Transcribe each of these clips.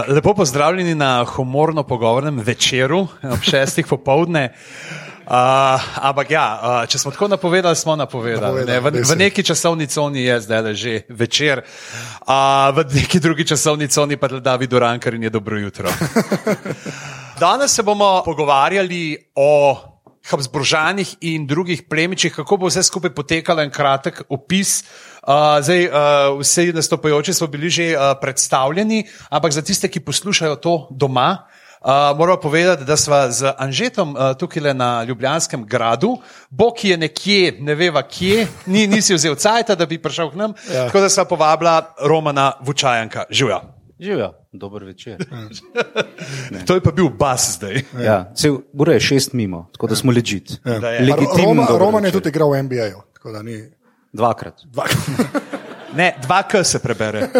Uh, lepo pozdravljeni na humorno pogovornem večeru ob šestih popovdne. Uh, ampak ja, uh, če smo tako napovedali, smo napovedali. Ne, v, v neki časovni coni je zdaj že večer, uh, v neki drugi časovni coni pa je David Urankar in je dobro jutro. Danes se bomo pogovarjali o Habsburžanih in drugih plemičih, kako bo vse skupaj potekalo en kratek opis. Uh, zdaj, uh, vsi nastopajoči smo bili že uh, predstavljeni, ampak za tiste, ki poslušajo to doma, uh, moramo povedati, da smo z Anžetom uh, tukaj na Ljubljanskem gradu, Bog je nekje, ne veva kje, ni, nisi vzel cajta, da bi prišel k nam, ja. tako da smo povabila Romana Vučajanka. Živijo. Živijo, dober večer. to je pa bil bas zdaj. Ja, cel, ura je šest mimo, tako da smo ležit. Ja. Roman, Roman je tudi igral v NBA-ju. Dvakrat. Dvakrat. ne, dva K se prebere.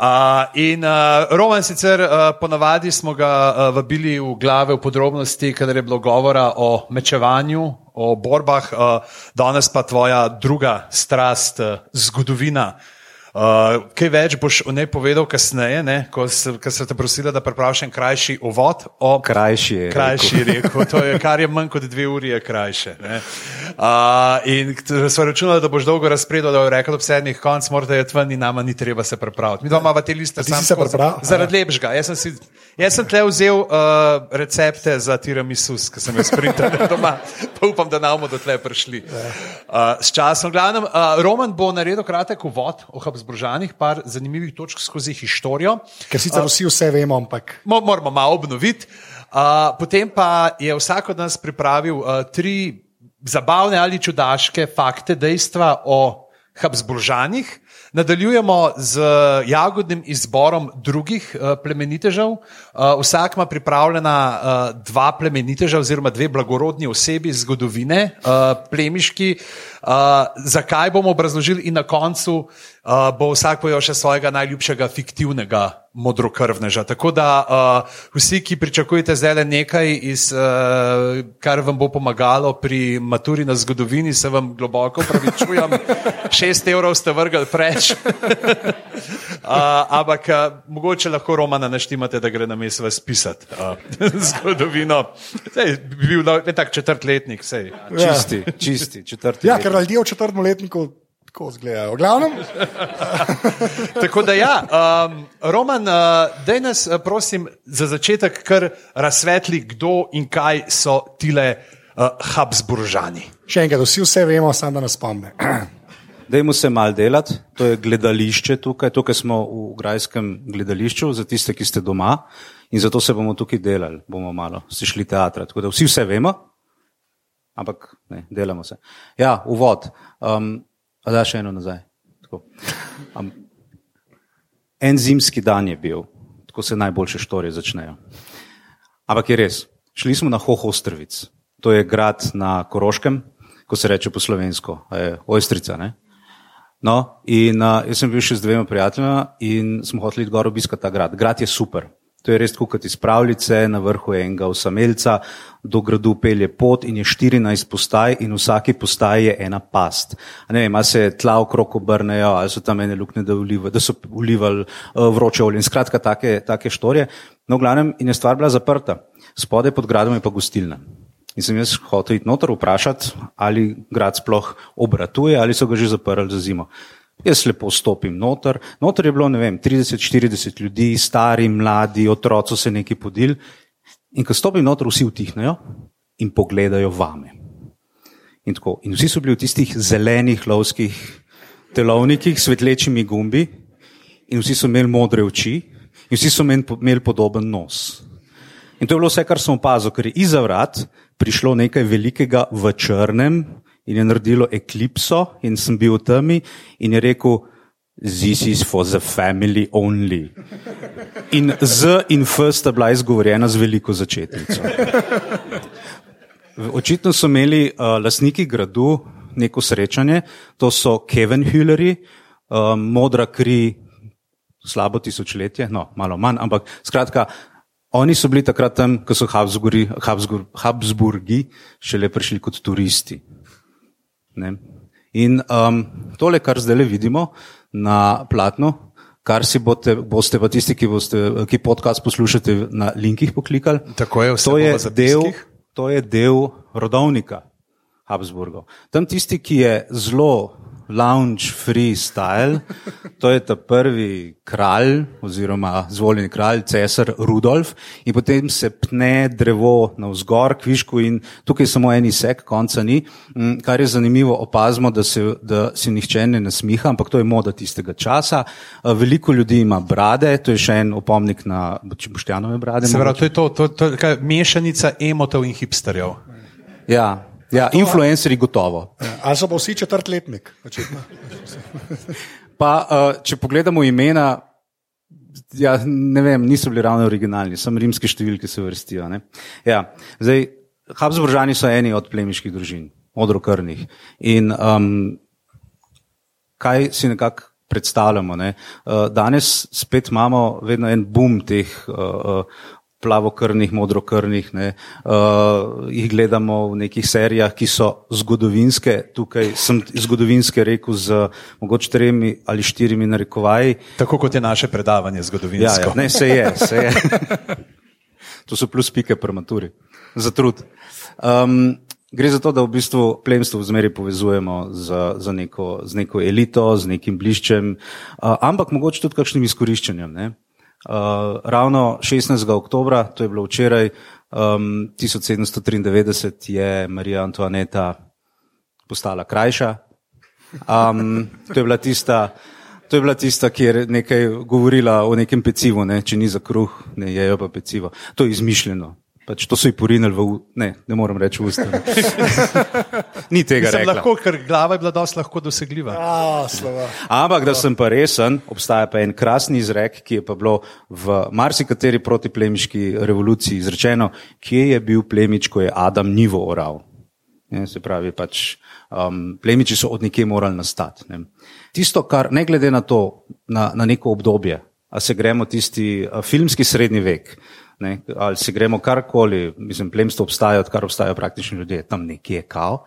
Uh, in uh, Roman, sicer uh, ponavadi smo ga uh, vabili v glave, v podrobnosti, kadar je bilo govora o mečevanju, o borbah, uh, danes pa tvoja druga strast, uh, zgodovina. Uh, kaj več boš o njej povedal kasneje, ne? ko sem te prosila, da prepraviš en krajši uvod? O... Krajši je. Krajši rekel. rekel. To je, kar je manj kot dve uri, je krajše. Uh, in so računali, da boš dolgo razpredal, da bo rekel ob sedmih konc, morda je tven in nama ni treba se prepraviti. Mi doma imamo te liste, sam se prepravljam. Zaradi lepšega. Jaz sem, si, jaz sem tle vzel uh, recepte za tiramisu, ki sem jih sprintal doma, pa upam, da nam bodo tle prišli. Uh, s časom, glavnem, uh, Roman bo naredil kratek uvod o Habsburgu zbržanih, par zanimivih točk skozi historijo. Ker sicer vsi vse vemo, ampak. Moramo malo obnoviti. Uh, potem pa je vsak od nas pripravil uh, tri zabavne ali čudaške fakte, dejstva o Habsburžanih. Nadaljujemo z jagodnim izborom drugih uh, plemenitežev. Uh, vsak ima pripravljena uh, dva plemeniteža, oziroma dve blagorodni osebi iz zgodovine, plemiški. Zakaj bomo obrazložili, in na koncu bo vsak pojel še svojega najljubšega fiktivnega modrokrvneža. Tako da uh, vsi, ki pričakujete zdaj le nekaj, iz, uh, kar vam bo pomagalo pri maturi na zgodovini, se vam globoko pravičujem. Šest evrov ste vrgli preč. uh, ampak uh, mogoče lahko Romana naštimate, da gre na mestu vas pisati uh, zgodovino. Sej, bi bil en tak četrtletnik, sej. Čisti, čisti četrtletnik. Ja, ker ljudje v četrtem letniku tako zgledajo. Glavnem. Tako da, ja, um, Roman, uh, da nas, uh, prosim, za začetek kar razsvetli, kdo in kaj so tile uh, Habsburžani. Še enkrat, vsi vse vemo, samo da nas spomne. Dajmo se mal delati, to je gledališče tukaj, tukaj smo v Grajskem gledališču, za tiste, ki ste doma in zato se bomo tukaj delali, bomo malo si šli teatra. Tako da vsi vse vemo, ampak ne, delamo se. Ja, uvod. Um, A da še eno nazaj. Um, en zimski dan je bil, tako se najboljše štorije začnejo. Ampak je res, šli smo na Hohostrvic, to je grad na Koroškem, ko se reče po slovensko, je Ojstrica. Ne? No, in uh, jaz sem bil še z dvema prijateljema in smo hoteli gor obiskati ta grad. Grad je super, To je res kot iz pravljice, na vrhu enega osamelca, do gradu pelje pot in je 14 postaj in vsaki postaji je ena past. A ne vem, ali se tla okrog obrnejo, ali so tam ene lukne, da, uliva, da so ulivali uh, vroče olje in skratka take, take štorje. No, v glavnem in je stvar bila zaprta. Spodaj pod gradom je pa gostilna. In sem jaz hotel iti noter vprašati, ali grad sploh obratuje ali so ga že zaprli za zimo. Jaz lepo stopim noter. Noter je bilo, ne vem, 30-40 ljudi, stari, mladi, otroci se neki podil. In ko stopim noter, vsi utihnejo in pogledajo vame. In, tako, in vsi so bili v tistih zelenih lovskih telovnikih, svetlečimi gumbi, in vsi so imeli modre oči, in vsi so imeli podoben nos. In to je bilo vse, kar sem opazil, ker je iza vrat prišlo nekaj velikega v črnem, in je naredilo eklipso, in sem bil v temi, in je rekel: This is for the family only. In z in f sta bila izgovorjena z veliko začetnico. Očitno so imeli uh, lastniki gradu neko srečanje, to so Kevin Hilleri, uh, modra kri, slabo tisočletje, no, malo manj, ampak skratka. Oni so bili takrat tam, ko so Habsburgi, Habsburg, Habsburgi šele prišli kot turisti. Ne? In um, tole, kar zdaj vidimo na platnu, kar si boste, boste pa tisti, ki, boste, ki podcast poslušate, na linkih poklikali. Tako je, vse to je, del, to je del rodovnika Habsburgov. Tam tisti, ki je zelo lounge freestyle, to je ta prvi kralj oziroma zvoljeni kralj, cesar Rudolf in potem se pne drevo navzgor, kvišku in tukaj samo en isek, konca ni. Mm, Kar je zanimivo, opazimo, da se, da se nihče ne nasmiha, ampak to je moda tistega časa. Eh, Veliko ljudi ima brade, to je še en opomnik na Boštjanove brade. Se pravi, to je to, to, to je kaj, mešanica emotov in hipsterjev. Ja, ja influencerji gotovo. Ali so pa vsi četrtletnik? Pa, uh, če pogledamo imena, ja, ne vem, niso bili ravno originalni, samo rimske številke se vrstijo. ne. Ja, zdaj, Habsburžani so eni od plemiških družin, modrokrvnih. In um, kaj si nekako predstavljamo? Ne? Uh, danes spet imamo vedno en boom teh uh, plavokrvnih, modrokrvnih. Ne? Uh, jih gledamo v nekih serijah, ki so zgodovinske. Tukaj sem zgodovinske rekel z mogoče tremi ali štirimi narekovaji. Tako kot je naše predavanje Ja, zgodovinsko. ja, ne, se je, se je. to so plus pike pri maturi, za trud. Um, gre za to, da v bistvu plemstvo zmeraj povezujemo z, z, neko, z neko elito, z nekim bliščem, uh, ampak mogoče tudi kakšnim izkoriščanjem. Ne? Uh, ravno 16. oktober, to je bilo včeraj, um, 1793, je Marija Antoaneta postala krajša. Um, to je bila tista. To je bila tista, ki je nekaj govorila o nekem pecivu, ne? če ni za kruh, ne jejo pa pecivo. To je izmišljeno. Pač to so ji porinili v usta. Ne, ne morem reči v usta. ni tega Mislim, rekla. lahko, ker glava je bila dosti lahko dosegljiva. A, slova. Ampak, da sem pa resen, obstaja pa en krasni izrek, ki je pa bilo v marsikateri protiplemiški revoluciji izrečeno, kje je bil plemič, ko je Adam nivo oral. Ne, se pravi, pač, um, plemiči so od nekje morali nastati. Ne. Tisto, kar ne glede na to, na, na neko obdobje, a se gremo tisti a, filmski srednji vek, ne, ali se gremo karkoli, mislim, plemstvo obstaja, odkar obstajajo praktični ljudje, tam nekje je kao,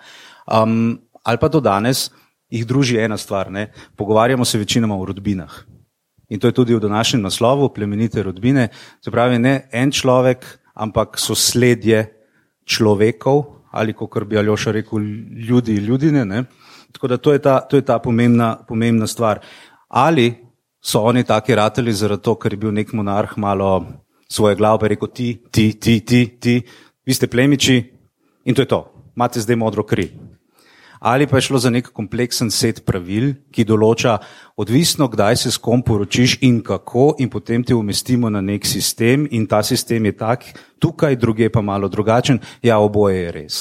um, ali pa do danes jih druži ena stvar, ne, pogovarjamo se večinoma o rodbinah. In to je tudi v današnjem naslovu, plemenite rodbine. Se pravi, ne en človek, ampak so sledje človekov, ali kot bi Aljoša rekel, ljudi, ljudine. Ne? Tako da to je ta, to je ta pomembna, pomembna stvar. Ali so oni taki rateli zaradi to, ker je bil nek monarh malo svoje glave rekel ti, ti, ti, ti, ti, vi ste plemiči in to je to, imate zdaj modro kri ali pa je šlo za nek kompleksen set pravil, ki določa, odvisno, kdaj se s kom poročiš in kako, in potem te umestimo na nek sistem, in ta sistem je tak, tukaj, druge pa malo drugačen. Ja, oboje je res.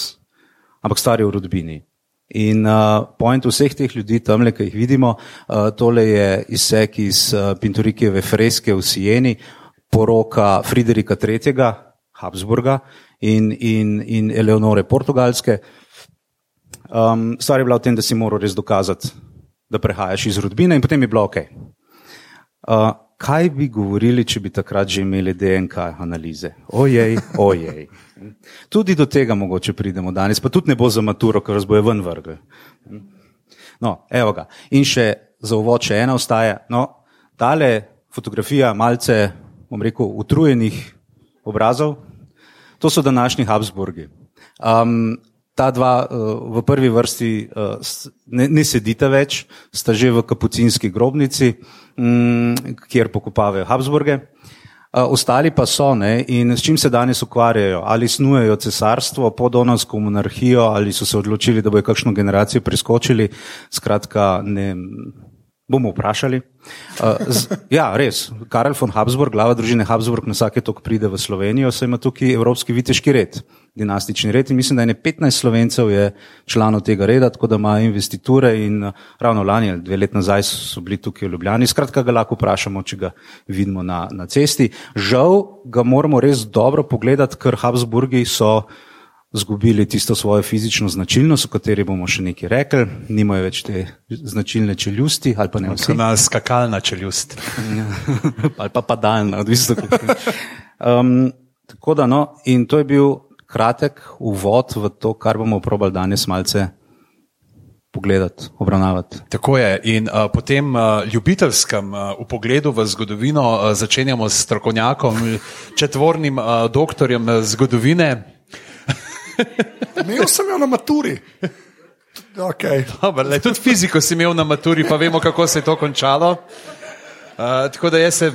Ampak stvar je v rodbini. In uh, point vseh teh ljudi, tamle, ki jih vidimo, uh, tole je izsek iz uh, Pintorikijeve freske v Sijeni, poroka Friderika III. Habsburga in, in, in Eleonore Portugalske. Um, stvar je bila v tem, da si moral res dokazati, da prehajaš iz rodbine, in potem je bilo ok. Uh, kaj bi govorili, če bi takrat že imeli DNK analize? Ojej, ojej. Tudi do tega mogoče pridemo danes, pa tudi ne bo za maturo, ker vas boje ven vrgli. No, evo ga. In še za uvod še ena ostaja. No, tale fotografija malce, bom rekel, utrujenih obrazov, to so današnji Habsburgi. Um, ta dva uh, v prvi vrsti uh, ne, ne sedita več, sta že v kapucinski grobnici, um, kjer pokopavajo Habsburge. Uh, ostali pa so ne, in s čim se danes ukvarjajo, ali snujejo cesarstvo, podonovsko monarhijo, ali so se odločili, da bojo kakšno generacijo preskočili. Skratka, ne, bomo vprašali. Uh, z, ja, res, Karel von Habsburg, glava družine Habsburg, na vsake tok pride v Slovenijo, saj ima tukaj Evropski viteški red, dinastični red in mislim, da je ne 15 slovencev je članov tega reda, tako da ima investiture in uh, ravno lani dve let nazaj so bili tukaj v Ljubljani. Skratka, ga lahko vprašamo, če ga vidimo na, na cesti. Žal ga moramo res dobro pogledati, ker Habsburgi so zgubili tisto svojo fizično značilnost, o kateri bomo še nekaj rekli, nimajo več te značilne čeljusti. Kot skakalna čeljust. ali pa padalna, odvisno. Um, tako da, no, in to je bil kratek uvod v to, kar bomo probali danes malce pogledati, obravnavati. Tako je. In uh, po tem uh, ljubiteljskem uh, pogledu v zgodovino uh, začenjamo s strokovnjakom, četvornim uh, doktorjem uh, zgodovine. Imel sem jo na maturi. Okay. Dobar, le, tudi fiziko si imel na maturi, pa vemo, kako se je to končalo. Uh, tako da jaz se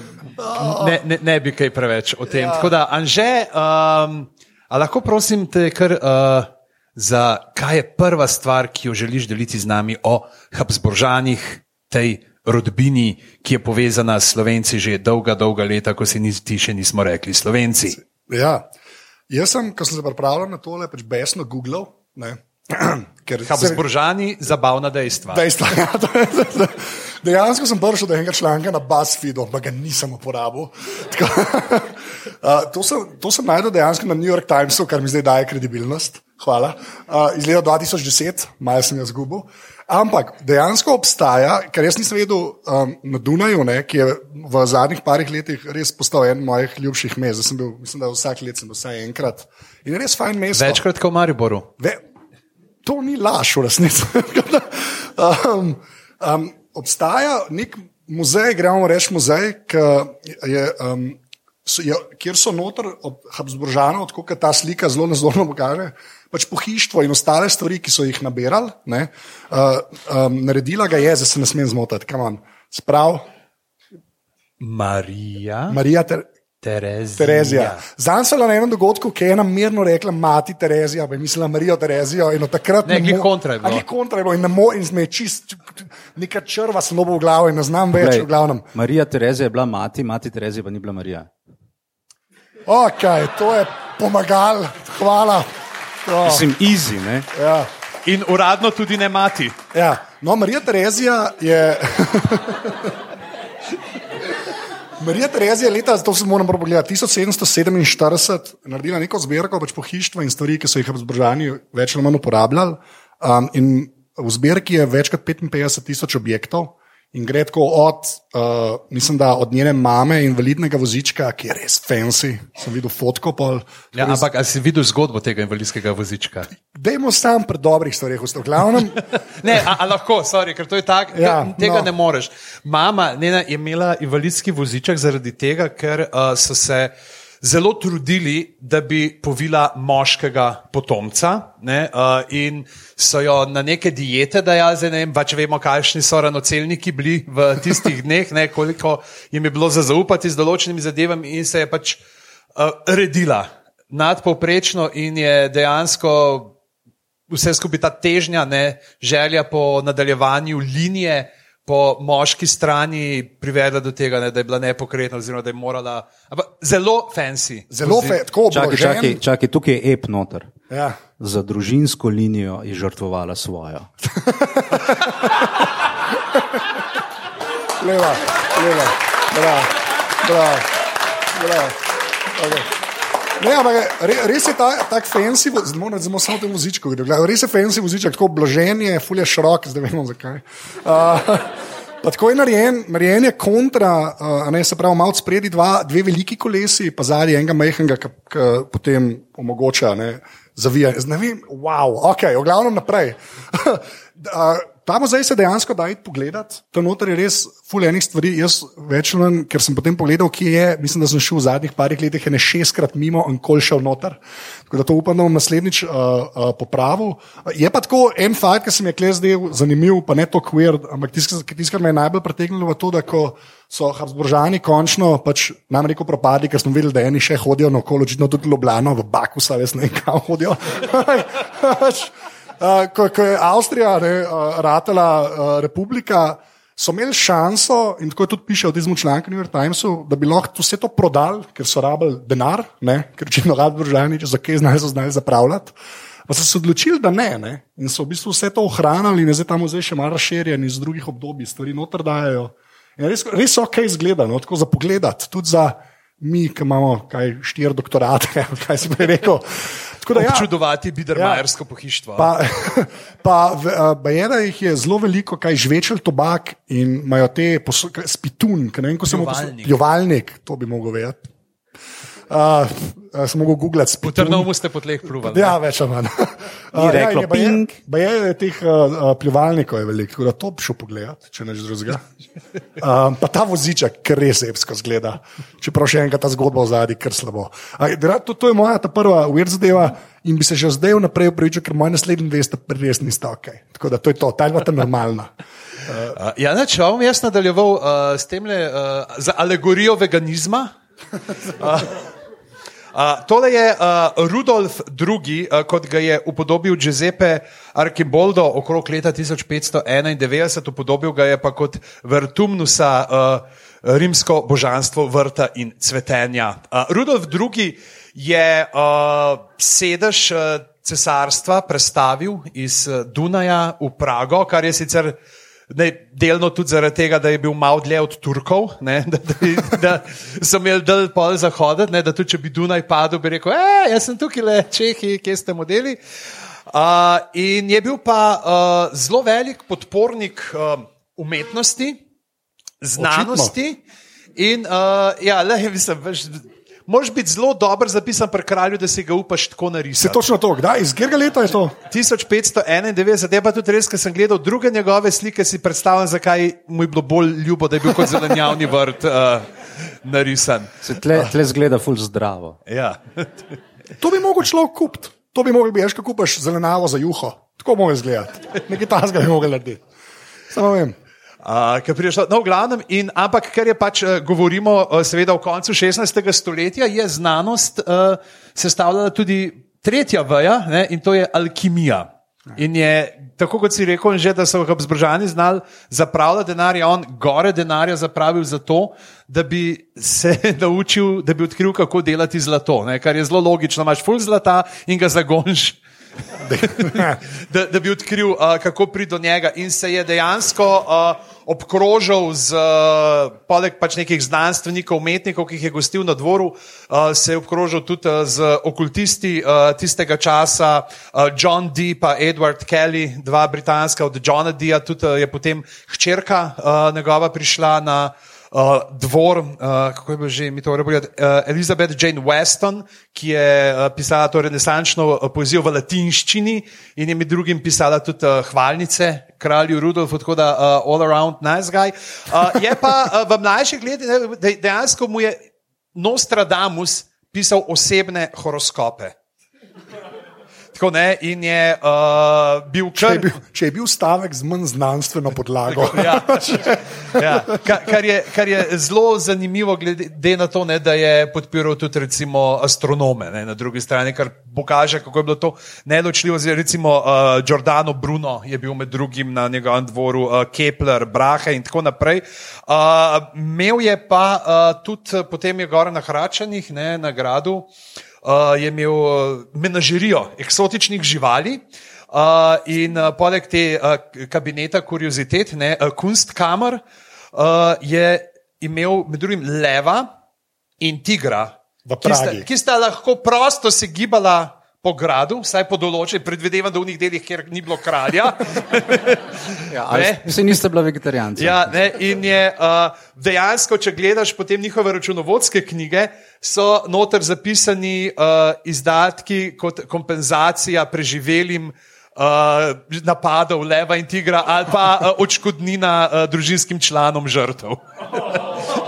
ne, ne, ne bi kaj preveč o tem. Ja. Tako da, Anže, um, a lahko prosim te, kar, uh, za kaj je prva stvar, ki jo želiš deliti z nami o Habsburžanih, tej rodbini, ki je povezana s Slovenci že dolga, dolga leta, ko si niti še nismo rekli Slovenci. Ja. Jaz sem, ko sem se pripravljal na tole, pač besno googlal. Ker Habsburžani, zabavna dejstva. Dejstva. Ja, to to je, dejansko sem prišel do enega članka na BuzzFeedu, ampak ga nisem uporabil. Tako, uh, to, sem, to sem najdel dejansko na New York Timesu, kar mi zdaj daje kredibilnost. Hvala. Uh, iz leta 2010, malo sem jo zgubil. Ampak dejansko obstaja, ker jaz nisem vedel um, na Dunaju, ne, ki je v zadnjih parih letih res postal en mojih ljubših mest. Sem bil, mislim, da vsak let sem bil vsaj enkrat. In je res fajn mest. Večkrat kot v Mariboru. Ve, to ni laž, v resnici. um, um, obstaja nek muzej, gremo reči muzej, je, um, so, je, kjer so noter od Habsburžanov, tako kot ta slika zelo nazorno pokaže. Pač pohištvo in ostale stvari, ki so jih nabirali, ne, uh, um, naredila ga je, zdaj se ne smem zmotiti, kam on. Sprav. Marija. Marija ter, Terezija. Terezija. Zanj sem na enem dogodku, ki je ena mirno rekla, mati Terezija, pa je mislila Marijo Terezijo. In od takrat Ne, glih mo- kontra je bilo. A, glih kontra je bilo in ne mo- in me je čist, neka črva dobil v glavo in ne znam več Glej, v glavnem. Marija Terezija je bila mati, mati Terezija pa ni bila Marija. Ok, to je pomagal, hvala. To, Mislim, easy, ne? ja. In uradno tudi ne mati. Ja. No, Marija Terezija je. Marija Terezija je leta, to se moram prav pogledati, 1747 naredila neko zbirko pač pohištva in stvari, ki so jih zbržani več ali manj uporabljali. Um, in v zbirki je več kot 55 tisoč objektov. In gre tako od, uh, mislim, da od njene mame invalidnega vozička, ki je res fancy, sem videl fotko. Pol, Ja, ampak ali si videl zgodbo tega invalidskega vozička? Dajmo sam pri dobrih stvareh, v glavnem. Ne, a, a lahko, sorry, ker to je tako, Ja, tega no. no. ne moreš. Mama Nena, je imela invalidski voziček zaradi tega, ker uh, so se zelo trudili, da bi povila moškega potomca. Ne, uh, in so jo na neke diete dajali, zdaj ne vem, pač vemo, kakšni so ranocelniki bili v tistih dneh, ne, koliko jim je bilo za zaupati z določenimi zadevami, in se je pač uh, redila nadpovprečno in je dejansko vse skupaj ta težnja, ne, želja po nadaljevanju linije po moški strani privedla do tega, ne, da je bila nepokretna, oziroma da je morala. Ampak zelo fancy. Zelo fe, tako obložen. čakaj, čakaj, tukaj je ep noter. Ja. Za družinsko linijo je žrtvovala svojo. Leva, leva, bravo, bravo, bravo. Okay. Ne, ampak re, res je ta, tak fancy, vo- zdaj moram zdaj samo te vozičko videti. Res je fancy voziček, tako obložen je, fulje širok, zdaj vemo zakaj. Uh, tako je narejen, narejen je kontra, uh, ne se pravi, malo spredi dva, dve veliki kolesi, pa zadnji enega majhnega, ki potem omogoča ne, zavijanje. Ne vem, wow, ok, v glavnem naprej. Uh, Ta muzej se dejansko da iti pogledat, tam noter je res fulejnih stvari. Jaz več ali manj, ker sem potem pogledal, kje je, mislim, da sem šel v zadnjih parih letih ene šestkrat mimo in kol šel noter. Tako da to upam, da bom naslednjič uh, uh, popravil. Je pa tako en fakt, ki se mi je kle zdel zanimiv, pa ne to queer, ampak tisto, kar me je najbolj pritegnilo, je to, da ko so Habsburžani končno, pač nam reko propadi, ker smo videli, da eni še hodijo na okolo, očitno tudi Ljubljano, v Baku, ne vem, kam hodijo. Uh, ko, ko je Avstrija ne, uh, ratela uh, republika, so imeli šanso, in tako tudi piše v tem članku New York Timesu, da bi lahko vse to prodali, ker so rabili denar, ne, ker očitno rad državni, če za kaj znajo, so znali zapravljati. Pa so se odločili, da ne, ne. In so v bistvu vse to ohranili, in zdaj tam muzej še malo razširjen iz drugih obdobij, stvari noter dajo. In res, res ok izgleda, no, tako za pogled, tudi za mi, ki imamo kaj, štiri doktorate, kaj si prej rekel. Tako da ja. Občudovati bidermajersko ja. pohištvo. Pa, pa v- a, Bajera jih je zelo veliko, kaj žvečel tobak in imajo te spitun, ki ne vem, ko se mu Pljuvalnik. Pljuvalnik, to bi mogel vedeti. Uh, sem mogel googlati V spotov. Trnovu ste po tleh pluvali. Ja, več ali manj. Ni reklo je, baje- ping. baje je teh uh, uh, pljuvalnikov je veliko, tako da to bi šel pogledat, če neč drugega. Um, pa ta voziček, ker res epsko zgleda. Čeprav še enkrat ta zgodba v zadnji, ker slabo. A, dra- to, to je moja ta prva weird zadeva in bi se že zdaj vnaprej upravičil, ker moj naslednji dve sta res nista ok. Tako da to je to, ta je ta normalna. Uh, ja, neč, a bom jaz nadaljeval uh, s tem uh, za alegorijo veganizma. Uh, uh, tole je uh, Rudolf II., uh, kot ga je upodobil Giuseppe Archiboldo okrog leta 1591, upodobil ga je pa kot Vertumnusa, uh, rimsko božanstvo vrta in cvetenja. Uh, Rudolf II. je uh, sedež uh, cesarstva prestavil iz uh, Dunaja v Prago, kar je sicer ne, delno tudi zaradi tega, da je bil malo dlje od Turkov, ne, da, da, da so imeli del pol zahoditi, ne, da tudi če bi Dunaj padel, bi rekel, e, jaz sem tukaj le Čehi, kje ste modeli. Uh, in je bil pa uh, zelo velik podpornik uh, umetnosti, znanosti in uh, ja, le, mislim, veš, Moraš biti zelo dober zapisan pri kralju, da si ga upaš tako Se narisati. točno to, kdaj, iz katerega leta je to? 1591, je pa tudi res, ker sem gledal druge njegove slike, si predstavljam, zakaj mu je bilo bolj ljubo, da je bil kot zelenjavni vrt uh, narisan. Se tle, tle zgleda ful zdravo. Ja. To bi mogel človek kupiti. To bi mogel biti, kako kupaš zelenjavo za juho. Tako mora izgledati. Nekaj tasga bi mogel narediti. Samo vem. Uh, ker prideš, no, v glavnem, in, ampak ker je pač, uh, govorimo, uh, seveda, o koncu 16. stoletja, je znanost uh, sestavljala tudi tretja veja ne, in to je alkimija. In je, tako kot si rekel, že, da so Habsburžani znali zapravljati denar, je on gore denarja zapravil za to, da bi se naučil, da bi odkril, kako delati zlato. Ne, kar je zelo logično, imaš full zlata in ga zagonš. da, da bi odkril, uh, kako priti do njega. In se je dejansko uh, obkrožil z, uh, poleg pač nekih znanstvenikov, umetnikov, ki jih je gostil na dvoru, uh, se je obkrožil tudi uh, z okultisti tistega časa, John Dee in Edward Kelly, dva britanska od Johna Deeja, tudi je potem hčerka njegova prišla na. Uh, dvor, uh, kako je bilo že, mi to povedati, uh, Elizabeth Jane Weston, ki je uh, pisala to renesančno uh, poezijo v latinščini in je med drugim pisala tudi uh, hvalnice kralju Rudolfu, tako da uh, all around nice guy. Uh, je pa uh, v mlajših letih dejansko mu je Nostradamus pisal osebne horoskope. Tako ne, in je uh, bil Če kar. je, bil, če je bil stavek z manj znanstveno podlago. Ja, ja. Ka- Kar, je, kar je zelo zanimivo, glede na to, ne, da je podpiral tudi recimo, astronome ne, na drugi strani, kar pokaže, kako je bilo to neločljivo. Zdaj, Recimo uh, Giordano Bruno je bil med drugim na njegovem dvoru, uh, Kepler, Brahe in tako naprej. Uh, imel je pa uh, tudi potem je gore na Hračanih, ne, na gradu. Uh, je imel uh, menažerijo eksotičnih živali. Uh, in uh, poleg te uh, kabineta kuriozitet, ne, uh, Kunstkamer, uh, je imel med drugim leva in tigra, V ki sta, ki sta lahko prosto se gibala po gradu, vsaj po določenih, predvidevam, da v njih delih, kjer ni bilo kralja. Ja, Ne. Vsi niste bila vegetarijanci. Ja, ne, in je uh, dejansko, če gledaš potem njihove računovodske knjige, so noter zapisani uh, izdatki kot kompenzacija preživelim. Uh, napadov leva in tigra, ali pa uh, odškodnina uh, družinskim članom žrtev.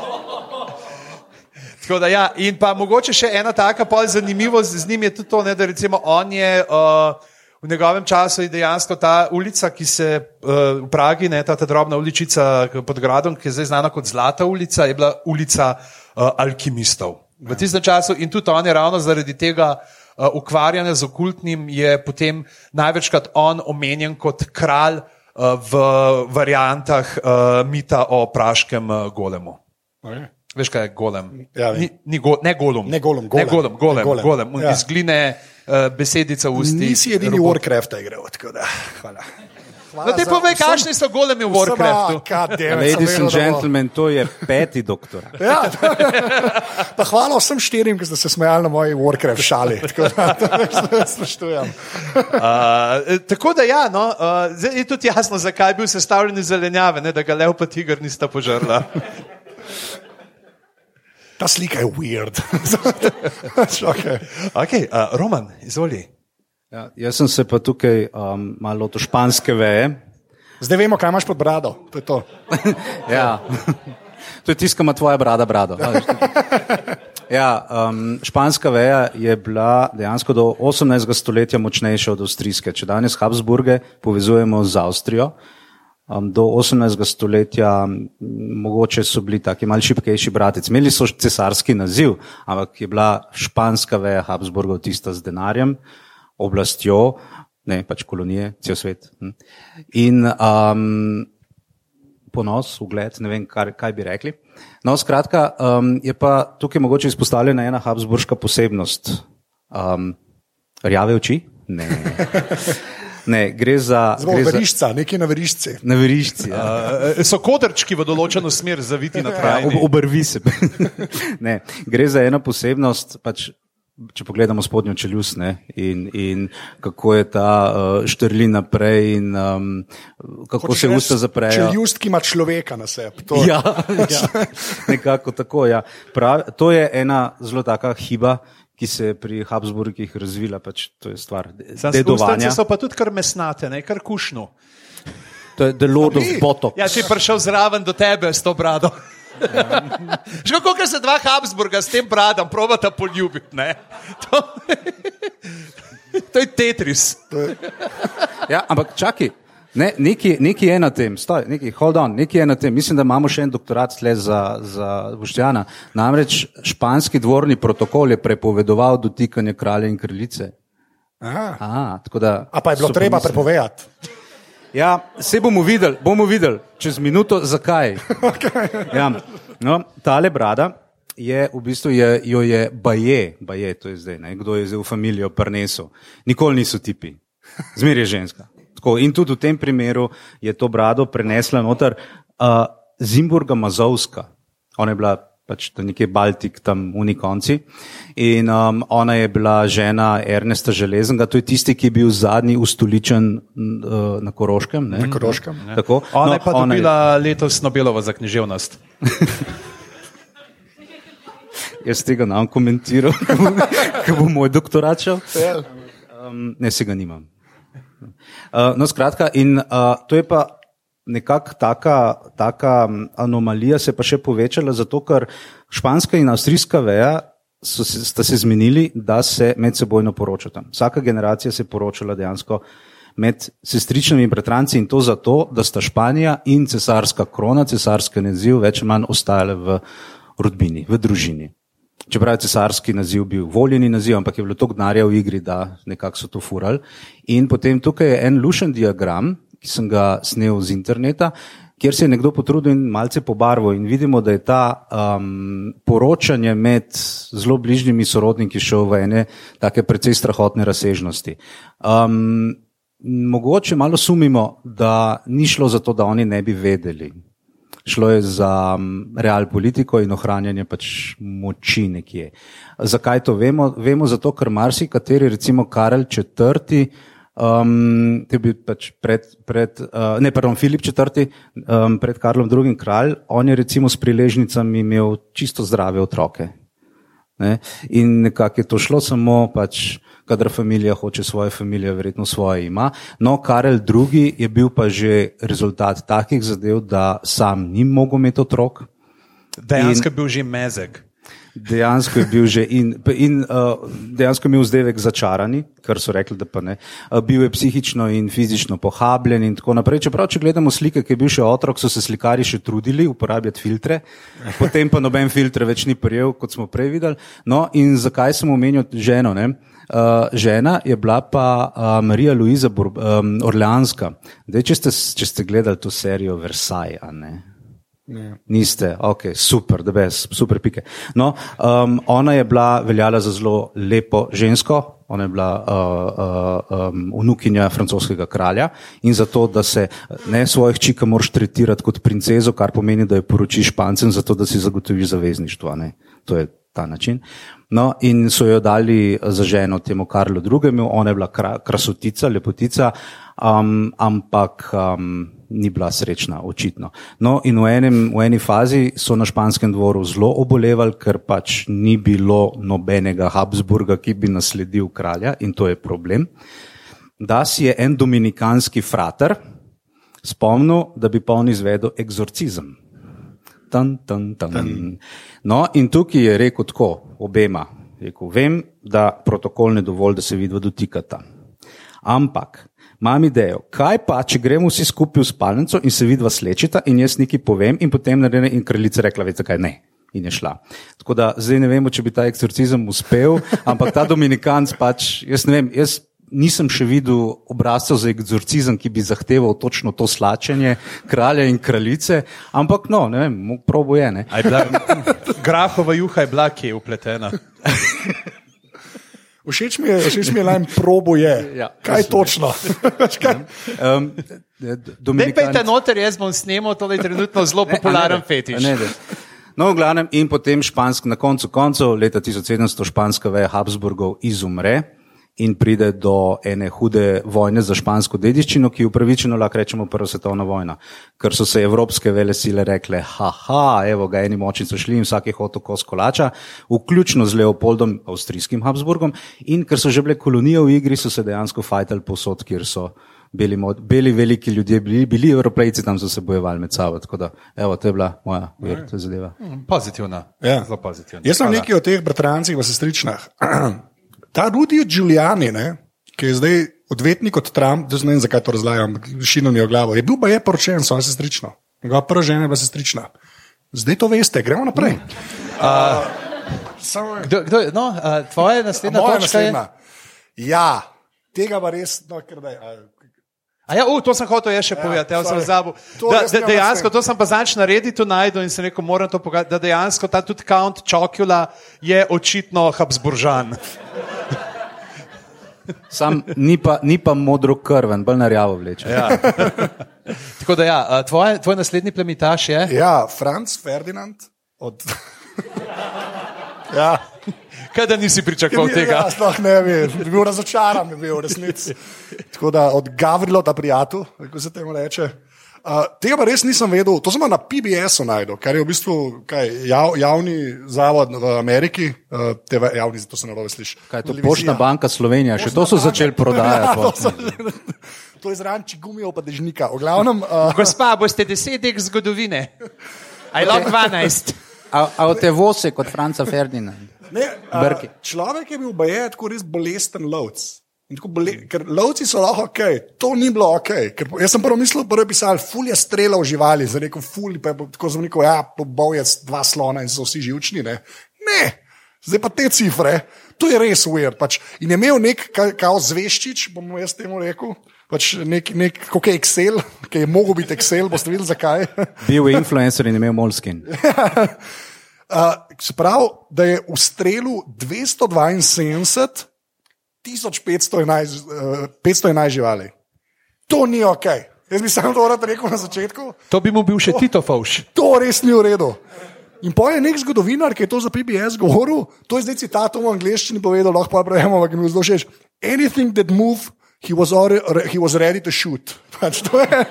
Da, ja, in pa mogoče še ena taka pol zanimivost z njim je tudi to, ne, da recimo on je uh, v njegovem času dejansko ta ulica, ki se uh, v Pragi, ne, ta, ta drobna uličica pod gradom, ki je zdaj znana kot Zlata ulica, je bila ulica uh, alkimistov. V tistem času in tudi on je ravno zaradi tega uh, ukvarjanja z okultnim, je potem največkrat on omenjen kot kralj uh, v variantah uh, mita o praškem uh, golemu. Okay. Veš, kaj je golem? Ja, ni, ni go, ne golem. Ne golem, Ne golem. golem, golem, Ne golem. golem. golem. Ja. Iz gline uh, besedica v ustih. Nisi edini robot. Warcraft igral, tako da. Hvala. Hvala No, te za povej, kakšni so golemi v Warcraftu. Ladies and da gentlemen, to je peti doktor. Ja, pa hvala vsem štirim, ki ste se smejali na moji Warcraft šali. Tako da, to spoštujem. Uh, tako da, ja, no, uh, zdaj je tudi jasno, zakaj je bil sestavljen iz zelenjave, ne, da ga lev pa tiger nista požrla. Ta slika je weird. okay. Okay, uh, Roman, izvoli. Ja, jaz sem se pa tukaj um, malo to španske veje. Zdaj vemo, kaj imaš pod brado. To je to. ja. To je tisto, kar ima tvoja brada, brado. Ja, um, španska veja je bila dejansko do 18. stoletja močnejša od avstrijske. Če danes Habsburge povezujemo z Avstrijo, um, do 18. stoletja m, mogoče so bili taki malce šipkejši bratec. Imeli so cesarski naziv, ampak je bila španska veja Habsburgov tista z denarjem, oblastjo, ne pač kolonije, cel svet. hm. In um, ponos, ugled, ne vem, kar, kaj bi rekli. No, skratka, um, je pa tukaj mogoče izpostavljena ena habsburška posebnost. Um, rjave oči? Ne. ne gre za. Zelo gre za verišča, nekje na veriščci. na verišči. Ja. Uh, so kodrčki v določeno smer zaviti na Ja, kraj. ob, obrvi se. ne, gre za eno posebnost. Pač, Če pogledamo spodnjo čeljust ne, in, in kako je ta uh, štrli naprej, in um, kako se usta zaprejo. Čeljust, ki ima človeka na sebi. To- Ja, ja, nekako tako. Ja. Prav, to je ena zelo taka hiba, ki se je pri Habsburgih razvila. Pač to je stvar dedovanja. So pa tudi kar mesnate, ne kar kušno. To je The Lord of Botox. Ja, če je prišel zraven do tebe s to brado. Že kako ker se dva Habsburga s tem bradom probata poljubiti. ne? To, to je Tetris. Ja, ampak čakaj. Ne, neki, neki je na tem, stoj, neki, hold on, neki je na tem. Mislim, da imamo še en doktorat tle za, za Boštjana. Namreč španski dvorni protokol je prepovedoval dotikanje kralja in kraljice. Aha. A, tako da, A pa je bilo treba pomislili. prepovedati. Ja, se bomo videli, bomo videli čez minuto, zakaj. Ja, no, tale brada je v bistvu, je, jo je baje, baje, to je zdaj, ne, kdo je zdaj v familijo prnesel. Nikoli niso tipi, zmeraj je ženska. Tako, in tudi v tem primeru je to brado prenesla noter uh, Zimburga Mazovska. Ona je bila pač nekje Baltik, tam v Nikonci. In um, ona je bila žena Ernesta Železnega, to je tisti, ki je bil zadnji ustoličen uh, na Koroškem. Ne? Na Koroškem. Tako. Ona No, je pa ona dobila letos Nobelovo za književnost. Jaz tega ne bom komentiral, ker bo moj doktorat šel. Ja. Um, ne, se ga nimam. Uh, no, skratka, in uh, to je pa nekako taka, taka anomalija, se pa še povečala, zato ker španska in avstrijska veja so sta se zmenili, da se medsebojno poročata. Vsaka generacija se je poročala dejansko med sestričnimi in bratranci in to zato, da sta Španija in cesarska krona, cesarski naziv več ali manj ostajale v rodbini, v družini. Čeprav je cesarski naziv bil voljeni naziv, ampak je bilo toliko denarja v igri, da nekako so to furali. In potem tukaj je en lušen diagram, ki sem ga snel z interneta, kjer se je nekdo potrudil in malce pobarval in vidimo, da je ta um, poročanje med zelo bližnjimi sorodniki šel v ene take precej strahotne razsežnosti. Um, mogoče malo sumimo, da ni šlo za to, da oni ne bi vedeli. Šlo je za um, real politiko in ohranjanje pač moči nekje. Zakaj to vemo? Vemo zato, ker marsikateri, recimo Karel IV., um, te bi pač pred, pred uh, ne, pardon, Filip IV., um, pred Karlom II. kralj, on je recimo s priležnicami imel čisto zdrave otroke. Ne? In nekako je to šlo samo, pač, kadar familija hoče svoje familije, verjetno svoje ima. No, Karel II. je bil pa že rezultat takih zadev, da sam ni mogel imeti otrok. Dejansko je bil že mezek. Dejansko je bil že in, in uh, dejansko je imel vzdevek začarani, kar so rekli, da pa ne. Uh, bil je psihično in fizično pohabljen in tako naprej. Čeprav, če gledamo slike, ki je bil še otrok, so se slikari še trudili uporabljati filtre, potem pa noben filtre več ni prijel, kot smo prej videli. No, in zakaj sem omenil ženo? Ne? Uh, žena je bila pa uh, Marija Luiza Bur um, Orleanska. Dej, če, ste, če ste gledali to serijo Versailles, ne? Ne. Niste, ok, super, da bes, super pike. No, um, ona je bila veljala za zelo lepo žensko, ona je bila uh, uh, um, vnukinja francoskega kralja in zato, da se ne svojih čika moraš tretirati kot princezo, kar pomeni, da jo poročiš špancem, zato da si zagotoviš zavezništvo. Ne? To je ta način. No, in so jo dali za ženo temu Karlu II., ona je bila kra, krasotica, lepotica, um, ampak um, ni bila srečna, očitno. No, in v, enem, v eni fazi so na španskem dvoru zelo obolevali, ker pač ni bilo nobenega Habsburga, ki bi nasledil kralja, in to je problem. Da si je en dominikanski frater spomnil, da bi pa on izvedel eksorcizem. Tan, tan, tan. No, in tukaj je rekel tako, obema. Rekel, vem, da protokol ne dovolj, da se vidva dotikata. Ampak imam idejo, kaj pa, če gremo vsi skupaj v spalnico in se vidva slečita in jaz nekaj povem in potem naredim in kraljica rekla, veste kaj ne. In je šla. Tako da zdaj ne vemo, če bi ta eksorcizem uspel, ampak ta dominikanc pač, jaz ne vem, jaz nisem še videl obrazcev za eksorcizem, ki bi zahteval točno to slačenje kralja in kraljice, ampak no, ne vem, probo je. Je bila, grahova juha je bila, ki je upletena. Všeč mi je, všeč mi je lajm probo je. Ja. Kaj točno? Kaj? Um, Ne Dominikanc- pejte noter, jaz bom snemal, to je trenutno zelo popularen Ne, fetiš. ne, ne. No, v glavnem, in potem špansk, na koncu koncev, leta 1700, španska veja Habsburgov izumre in pride do ene hude vojne za špansko dediščino, ki upravičeno lahko rečemo prva svetovna vojna. Ker so se evropske vele sile rekle, haha, evo ga, eni močni so šli in vsak je hotel kos kolača, vključno z Leopoldom, avstrijskim Habsburgom, in ker so že bile kolonije v igri, so se dejansko fajtali posod, kjer so beli, mod, beli veliki ljudje bili, bili evropejci tam so se bojevali med sabo. Tako da, evo, to je bila moja verjetna zadeva. Pozitivna. Ja. Zelo pozitivna. Jaz sem nekaj o teh bratrancih v sestričnah. Ta Rudy Giuliani, ne, ki je zdaj odvetnik od Trump, zdaj ne vem, zakaj to razlagam, šino mi je v glavo. Je bil pa je poročen, so sestrično. Njegova prva žena je bila sestrična. Zdaj to veste, gremo naprej. Uh, samo, Kdo, kdo, no, uh, tvoja naslednja moja točka je. naslednja. Ja, tega pa res, no, ker da je. A ja, uh, to sem hotel jaz še ja, povedati, jaz sem zabil. To Da, da, dejansko, to sem pa zadnjič na Redditu najdel in sem rekel, moram to pogledati, da dejansko ta tudi Count Chocula je očitno Habsburžan. Sam ni pa, ni pa modro krven, bolj narjavo vleče. Ja. Tako da ja, tvoj, tvoj naslednji plemitaš je. Ja, Franz Ferdinand od. ja. Kaj da nisi pričakoval tega? Ja, sploh ne bi, bi bil razočaran, bi bil v resnici. Tako da od Gavrila, ta prijatelj, kako se temu reče. Uh, tega pa res nisem vedel, to sem pa na PBS-u najdel, kar je v bistvu kaj, jav, javni zavod v Ameriki, uh, TV, javni, zato se ne dobro sliši. Kaj je to Televizija. Poštna banka Slovenija, še to so začeli prodajati. Ja, to, so, to je zranči gumijev pa dežnika. V glavnem, uh, Gospa, boste desetek zgodovine. Aj lahko dvanajst. A, a od te vose kot Franca Ferdinand. Ne, a, človek je bil baje tako res bolesten lovec. Bole, ker lovci so lahko ok, to ni bilo ok. Ker, jaz sem prvo mislil, prvo je pisal, ful je streljal živali, zdaj rekel ful, pa je tako zelo rekel, ja, pobol je dva slona in so vsi živčni. Ne, ne. zdaj pa te cifre, to je res uver. Pač. In je imel nek ka- kao zveščič, bom jaz temu rekel, pač nek, nek kot je Excel, ki je mogel biti Excel, boste videli zakaj. Bil je influencer in imel molskin. Uh, se pravi, da je v strelu 272 1511 uh, 511 živali. To ni ok. Jaz bi samo to rad rekel na začetku. To bi mu bil še Tito Fauš. To res ni v redu. In pa je nek zgodovinar, ki je to za PBS govoril, to je zdaj citat v angleščini povedal, lahko pa pravimo, ampak mi je zelo všeč. Anything that move, he was, already, he was ready to shoot. Pač to je.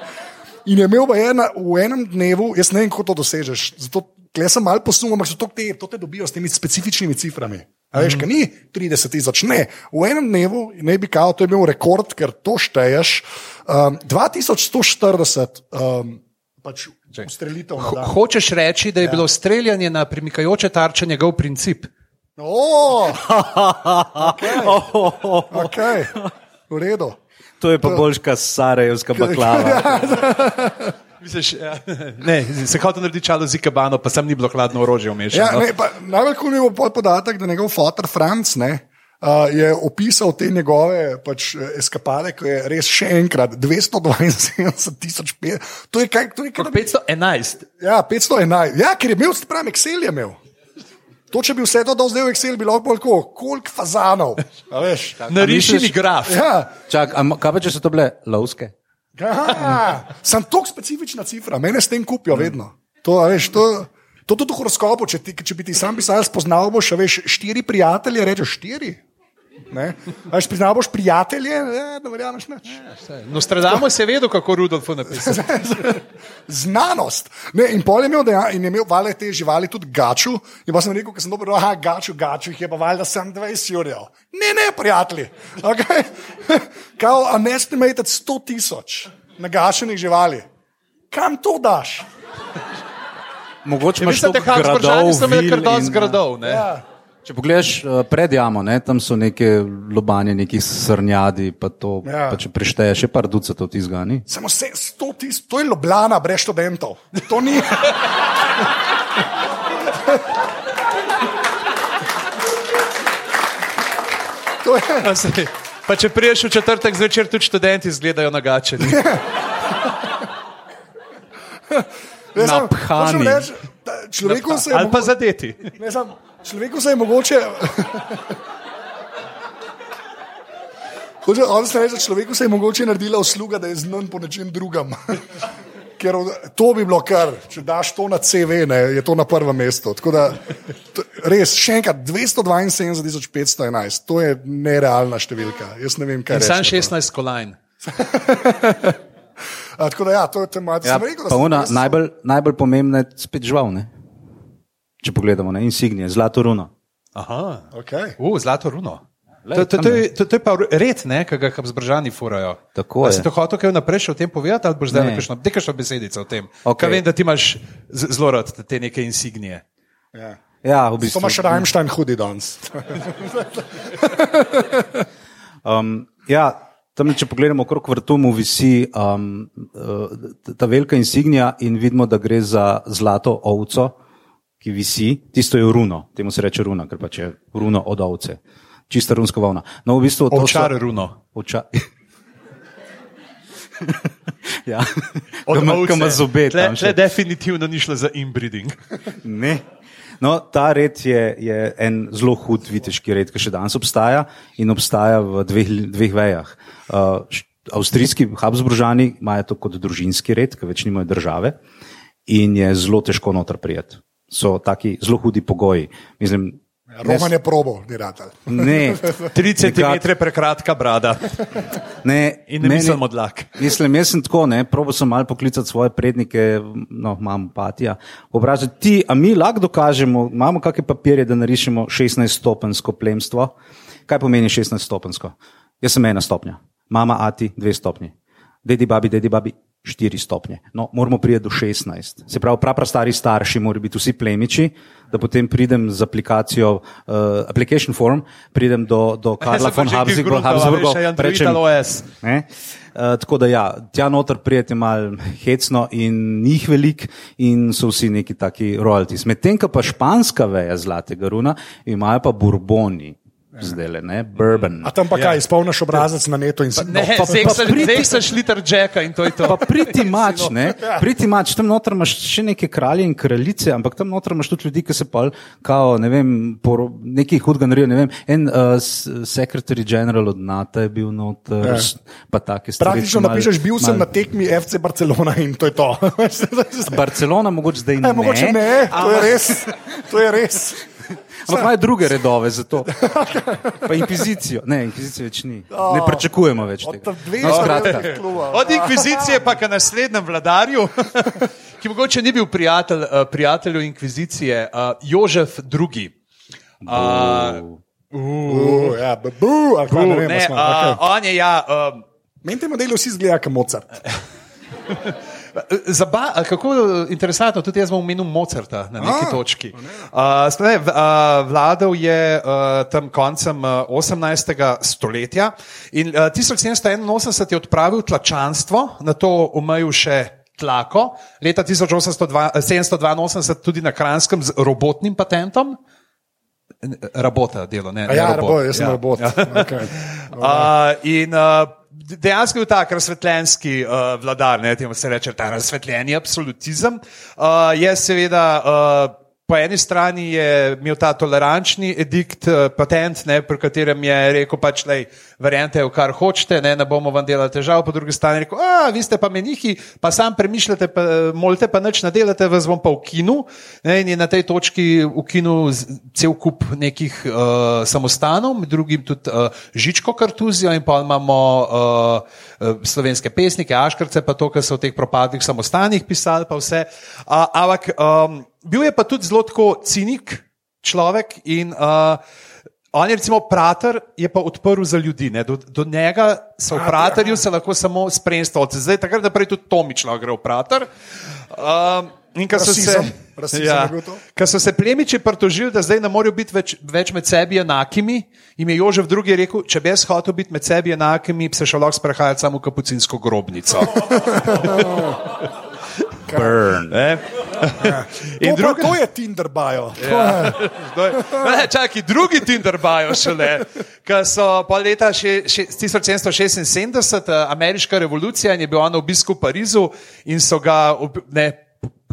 In je imel pa ena, v enem dnevu, jaz ne vem, kako to dosežeš. Zato tle sem malo posumil, ampak so to te, to te dobijo s temi specifičnimi ciframi. A veš, mm -hmm. ni 30 tisoč, ne. V enem dnevu, ne bi kao, to je bil rekord, ker to šteješ. Um, 2140 um, pač ustrelitev dan. Hočeš reči, da je bilo streljanje na premikajoče tarče njegov princip? Oh, okay. okay. V redu. To je pa boljška sarajevska baklava. Misliš, ja, ne, se hotel narediti čalo z ikebano, pa sem ni bilo hladno orožje Ja, vmešano. ne, pa, najbolj kul je bil podatek, da njegov fotor Franc ne, uh, je opisal te njegove pač, eskapade, ko je res še enkrat 272 tisoč. To je kaj, to je kaj, 511. ja, 511. Ja, ker je imel, sprem, Excel je imel. To, če bi vse to dal zdaj v Excel, bi lahko bolj tako, koliko fazanov. Misliš- graf. Ja, Čak, a, kaj pa če so to bile lovske? Aha, sem tako specifična cifra, mene s tem kupijo vedno. To, veš, to, to tudi v horoskopu, če, ti, če bi ti sam pisal, spoznal boš, veš, štiri prijatelje, rečeš štiri. Priznal boš prijatelje, ne, ne verjameš več. Nostradamus je vedel, kako Rudolf napisal. Znanost. Ne, in pol je imel, in je imel vale te živali tudi gaču. In pa sem rekel, ker sem dobro, aha, gaču, gaču, jih je pa valjda sem 20 jurjev. Ne, ne, prijatelji. Okay? Kao, a ne smete 100 tisoč nagašenih živali. Kam to daš? Mogoče Ja, imaš to kako gradov, vil kar dosti in, gradov, ne? Ja. Če pogledaš eh, pred jamo, ne, tam so neke lobanje, neki srnjadi, pa, to, Ja. pa če prešteješ, je par ducatov ti zgani. Samo se, 100 tisoč, to je Ljubljana brez študentov. To ni. To je. Pa, če priješ v četrtek zvečer, tudi študenti izgledajo nagačeni. Naphani. reči, Človeku se je Ali pa zadeti. ne, samo, človeku se je mogoče. Hoče, on se reče, človeku se je mogoče naredila usluga, da je znan po nečem drugem. Ker to bi bilo kar, če daš to na CV, ne, je to na prvem mestu. Tako Da, to, res, še enkrat, 272.511, to je nerealna številka. Jaz ne vem, kaj In je. sam 16 kolajn. Tako da, ja, to je tematska. Ja, rekel, najbolj, najbolj pomembna je spet žival. Ne? Če pogledamo, ne? insignije, zlato runo. Aha. Okay. U, zlato runo. Lej, To, to, to, je. to, to je pa red, ne, ki ga Habsburžani furajo. Tako je. Si to hotel kaj naprej še o tem povedati, ali boš zdaj Ne. nekaj nekaj besedica o tem? Okay. Vem, da ti imaš zelo rad te neke insignije. Ja. Ja, v To bistvu. imaš Rammstein hudi danes. Um, ja, tam, če pogledamo okrog vrtu, mu visi um, uh, ta velika insignija in vidimo, da gre za zlato ovco, ki visi. Tisto je runo, temu se reče runa, ker pač je runo od ovce. Čista runska volna. No, v bistvu to so- Ovčar runo. Ovča... ja, Od ovce. kama zobe tle, tle definitivno ni šlo za inbreeding. Ne. No, ta red je, je en zelo hud viteški red, ki še danes obstaja in obstaja v dveh, dveh vejah. Uh, avstrijski Habsburžani imajo to kot družinski red, ki več nimajo države in je zelo težko noter prijeti. So taki zelo hudi pogoji. Mislim, Roman je probo, ni ratelj. ne, 3 cm prekratka brada ne, in ne meni- mislim odlak. Mislim, jaz sem tako, ne, probo sem malo poklicati svoje prednike, no, imam patija. Vprašati ti, a mi lahko dokažemo, imamo kakšne papirje, da narišemo 16-stopensko plemstvo. Kaj pomeni 16-stopensko? Jaz sem ena stopnja, mama, ati, dve stopnji, dedi, babi, dedi, babi, štiri stopnje. No, moramo priti do 16. Se pravi, prav stari starši morajo biti vsi plemiči, da potem pridem z aplikacijo, uh, application form, pridem do, do Karla von Habsburga, rečem, OS. Ne? Uh, tako da, ja, tja noter prijeti malo hecno in njih velik, in so vsi neki taki royalties. Medtem ko pa španska veja zlatega runa, imajo pa bourboni, zdaj le, ne, bourbon. A tam pa Ja. kaj, izpolniš obrazec na neto in si Ne, pa- pa priti- seksaš liter jacka in to je to. Pa priti mač, ne, priti mač, tam noter imaš še neke kralje in kraljice, ampak tam noter imaš tudi ljudi, ki se pa, kao, ne vem, poro, nekaj hudega naredijo, ne vem, en uh, s- secretary general od NATO je bil noter, Ja. pa take stvari. Praktično mal- napišeš, bil sem mal- na tekmi FC Barcelona in to je to. Barcelona mogoče zdaj ne. Ne, mogoče ne, to je res. To je res. Ampak imajo druge redove za to. Pa inkvizicijo. Ne, inkvizicije več ni. Ne pričakujemo več Od tega. No, skratka. kluba. Od inkvizicije pa k naslednjem vladarju, ki mogoče ni bil prijatelj, uh, prijatelju inkvizicije, uh, Jožef II. Uh, Uh, ja, bu, ali kaj, ne vem, ne, ne, uh, okay. on je ja. Uh, Meni te modeli vsi izgledajo kot Mozart. Zaba, a kako interesantno, tudi jaz bom omenil Mozarta na neki A, točki. Uh, spre, v, uh, vladal je uh, tam koncem uh, 18. stoletja in uh, 1781 je odpravil tlačanstvo, na to umejil še tlako, leta 1882 tudi na Kranskem z robotnim patentom. Rabota delo, ne, A ne ja, robot. robot, jaz sem Ja. robot. Okay. Uh, in uh, dejansko je bil tak razsvetljenski uh, vladar, ne, temu se reče ta razsvetljeni absolutizem. Uh, je seveda uh, Po eni strani je imel ta tolerančni edikt, eh, patent, ne, pri katerem je rekel, pač, lej, verjente, v kar hočete, ne, ne bomo vam delali težav, po drugi strani je rekel, a vi ste pa menihi, pa sam premišljate, pa, molite pa nič ne delate, vas bom pa. Ne, in je na tej točki z- cel kup nekih uh, samostanov, med drugim tudi uh, Žičko Kartuzijo in pa imamo uh, uh, slovenske pesnike, Aškrce, pa to, kar so v teh propadlih samostanih pisali, pa vse. Uh, ampak um, bil je pa tudi zelo tako cinik človek in uh, on je recimo prater, je pa odprl za ljudi. Ne. Do, do njega so v praterju se lahko samo spremstvovci. Zdaj, takrat naprej tudi Tomič lahko gre v prater. Um, in ko so se, Rasizem. Ja, ko so se plemiči pritožili, da zdaj ne morejo biti več, več med sebi enakimi, jim je Jožef II. rekel, če bi jaz hotel biti med sebi enakimi, bi se šel lahko sprehajati samo v kapucinsko grobnico. Burn. In to, druga... to je Tinder bio. Ja. Ne, Čakaj, drugi Tinder bajo šele. Ko so pol leta še, še, 1776, eh, ameriška revolucija in je bil on na obisku v Parizu in so ga, ob- ne,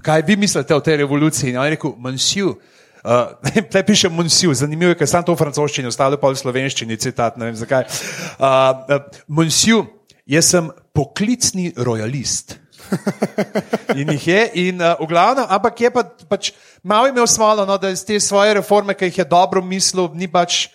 kaj vi mislite o tej revoluciji? In on je rekel, monsieur. Uh, Tle piše Monsieur, zanimivo je, ker sem to v francoščini, ostalo pa v slovenščini, citat, ne vem zakaj. Uh, uh, monsieur, jaz sem poklicni rojalist. In jih je, in uh, v glavnem, ampak je pa, pač malo imel smolo, no, da iz te svoje reforme, ki jih je dobro mislil, ni pač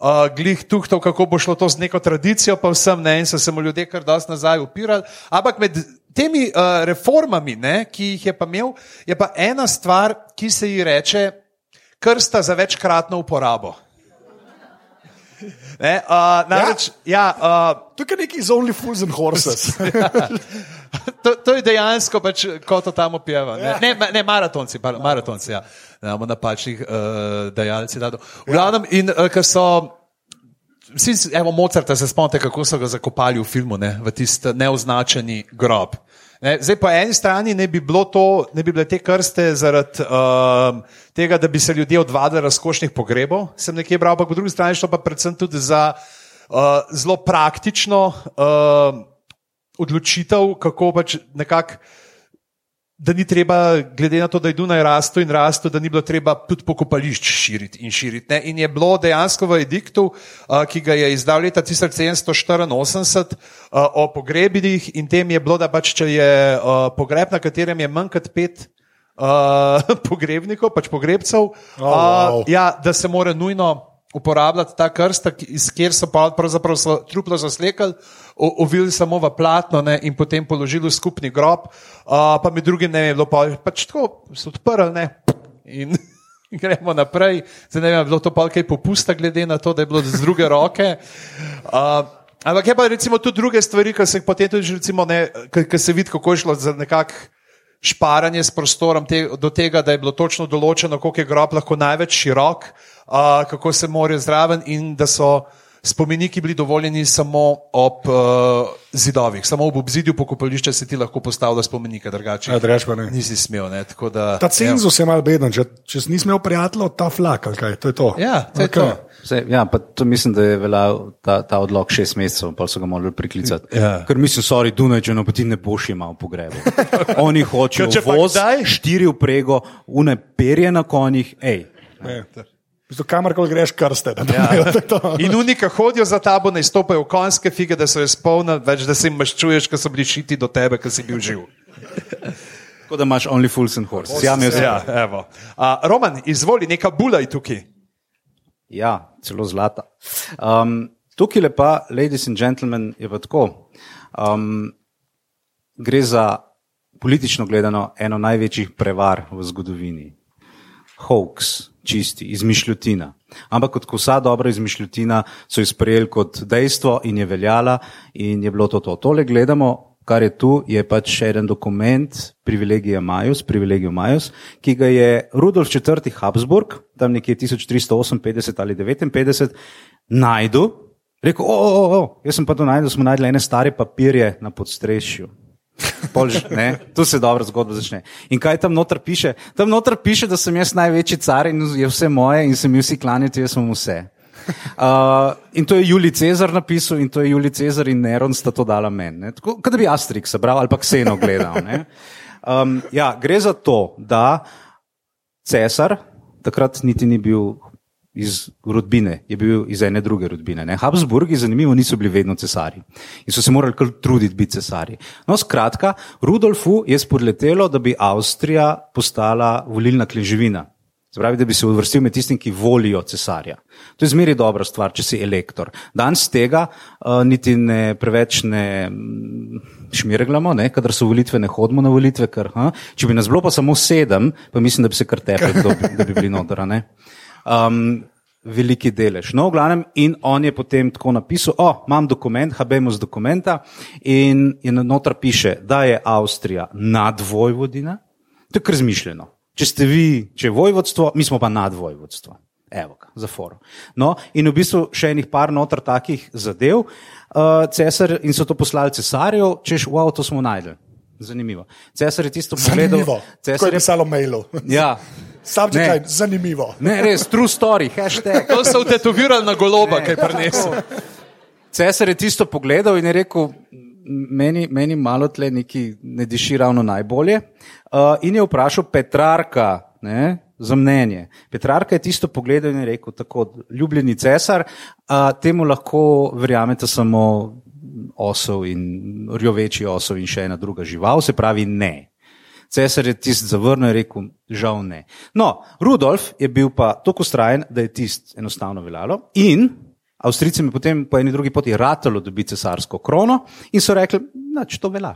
uh, glih tuhtal, kako bo šlo to z neko tradicijo, pa vsem ne, in so se mu ljudje kar dosti nazaj upirali. Ampak med temi uh, reformami, ne, ki jih je pa imel, je pa ena stvar, ki se ji reče krsta za večkratno uporabo. Ne, uh, namreč, ja, ja uh, Tukaj je neki z Only Fools and Horses. to, to je dejansko, pač, kot to tam opeva. Ne, ne, ma- ne maratonci, par, maratonci, ja. Ne bomo napačnih uh, dado. V glavnem, in uh, ker so. Vsi, evo, Mozarta se spomnite, kako so ga zakopali v filmu, ne, v tisti neoznačeni grob. Ne, zdaj, po eni strani ne bi, to, ne bi bile te krste zaradi um, tega, da bi se ljudje odvadili razkošnih pogrebov, sem nekje bral, ampak po drugi strani šlo pa predvsem tudi za uh, zelo praktično uh, odločitev, kako pač nekako da ni treba, glede na to, da je Dunaj rastel in rastel, da ni bilo treba tudi pokopališč širiti in širiti. Ne? In je bilo dejansko v ediktu, ki ga je izdal leta 1784 uh, o pogrebih in tem je bilo, da pač če je pogreb, na katerem je manj kot pet uh, pogrebnikov, pač pogrebcev, Oh, wow. uh, ja, da se mora nujno uporabljati ta krsta, ki- iz kjer so pa pravzaprav truplo zaslekali, ovili samo v platno ne, in potem položili v skupni grob, uh, pa med drugim ne vem, je bilo pa, pač tako, so odprli ne. In gremo naprej. Zdaj ne vem, je bilo to pa kaj popusta, glede na to, da je bilo z druge roke. Uh, ampak je pa recimo tudi druge stvari, ki se jih potem tudi, recimo, ne, ki, ki se vidi, kako je šlo za nekak šparanje s prostorom te, do tega, da je bilo točno določeno, koliko je grob lahko največ širok, uh, kako se morajo zraven in da so spomeniki bili dovoljeni samo ob uh, zidovih, samo ob obzidju pokopališča si ti lahko postavlja spomenike, drugače Ja, drugače pa ne. nisi smel. Ne, tako da, Ta cenzus je mal beden, če, če si nisem imel prijateljev, ta flak, kaj, to je to. Ja, to je Okej. to. Sej, ja, pa to mislim, da je veljal ta, ta odlog šest mesecev, pa so ga morali priklicati. Ja. Ker mislim, sorry, Dunajčano, pa ti ne boš imel pogrebu. Oni hočejo voz, štiri vprego, une perje na konjih, hej. Ne. Bistvu, Kamorkoli greš, krste. Ja. In unika hodijo za tabo, ne stopajo v konjske fige, da so jo spolnili, več da se jim maščuješ, ker so bili šiti do tebe, ker si bil živ. Tako da imaš only fools and horses. Ja, imel sem. Ja, evo. A, Roman, izvoli, neka bula je tukaj. Ja, celo zlata. Um, tukaj lepa, ladies and gentlemen, je pa tako. Um, gre za politično gledano eno največjih prevar v zgodovini. Hoax, čisti, izmišljotina. Ampak kot vsa dobra izmišljotina so jo sprejeli kot dejstvo in je veljala in je bilo to to. Tole gledamo, kar je tu, je pač še en dokument privilegija Majus, privilegij Majus, ki ga je Rudolf IV. Habsburg, tam nekje 1358 ali 59, najdu. Rekel, o, o, o, jaz sem pa to najdel, smo najdli ene stare papirje na podstrešju. Pol, že- ne, tu se dobra zgodba začne. In kaj tam noter piše? Tam noter piše, da sem jaz največji car in je vse moje in se mi vsi klanjate, jaz sem vse. Uh, in to je Julij Cezar napisal, in to je Julij Cezar in Neron sta to dala meni. Tako, Kot da bi Asterix bral ali pa Kseno gledal. ne. Um, ja, gre za to, da cesar takrat niti ni bil iz rodbine, je bil iz ene druge rodbine. Ne. Habsburgi, zanimivo, niso bili vedno cesari in so se morali kar truditi biti cesari. No, skratka, Rudolfu je spodletelo, da bi Avstrija postala volilna kleževina. Pravi, da bi se uvrstil med tistim, ki volijo cesarja. To je zmeri dobra stvar, če si elektor. Danes tega uh, niti ne preveč ne mm, šmirglamo, ne, kadar so volitve, ne hodimo na volitve. Ker, uh, če bi nas bilo pa samo sedem, pa mislim, da bi se kar tepli, da, da bi bili noter. Um, veliki delež. No, v glavnem, in on je potem tako napisal: O, imam dokument, habemo z dokumenta, in, in noter piše, da je Avstrija nadvojvodina. To je kar zmišljeno. Če ste vi, če je vojvodstvo, mi smo pa nadvojvodstvo. Evo, za forum. No, in v bistvu še enih par notr takih zadev, uh, cesar in so to poslali cesarju, češ, wow, to smo najdel. Zanimivo. Cesar je tisto pogledal. Zanimivo. Cesar je pisalo mailu. Ja. Subject line, zanimivo. Ne, res, true story, hashtag. To so tetovirali na goloba, kaj prinesel. Cesar je tisto pogledal in je rekel, meni, meni malo tle neki ne diši ravno najbolje. Uh, in je vprašal Petrarka ne, za mnenje. Petrarka je tisto pogledal in je rekel: tako, ljubljeni cesar, uh, temu lahko verjamete samo osov in rjoveči osov in še ena druga žival, se pravi ne. Cesar je tisti zavrnil in rekel: žal ne. No, Rudolf je bil pa tako ustrajen, da je tisti enostavno veljalo. In Avstrijcem je potem po eni drugi poti ratalo dobiti cesarsko krono in so rekli, da če to velja.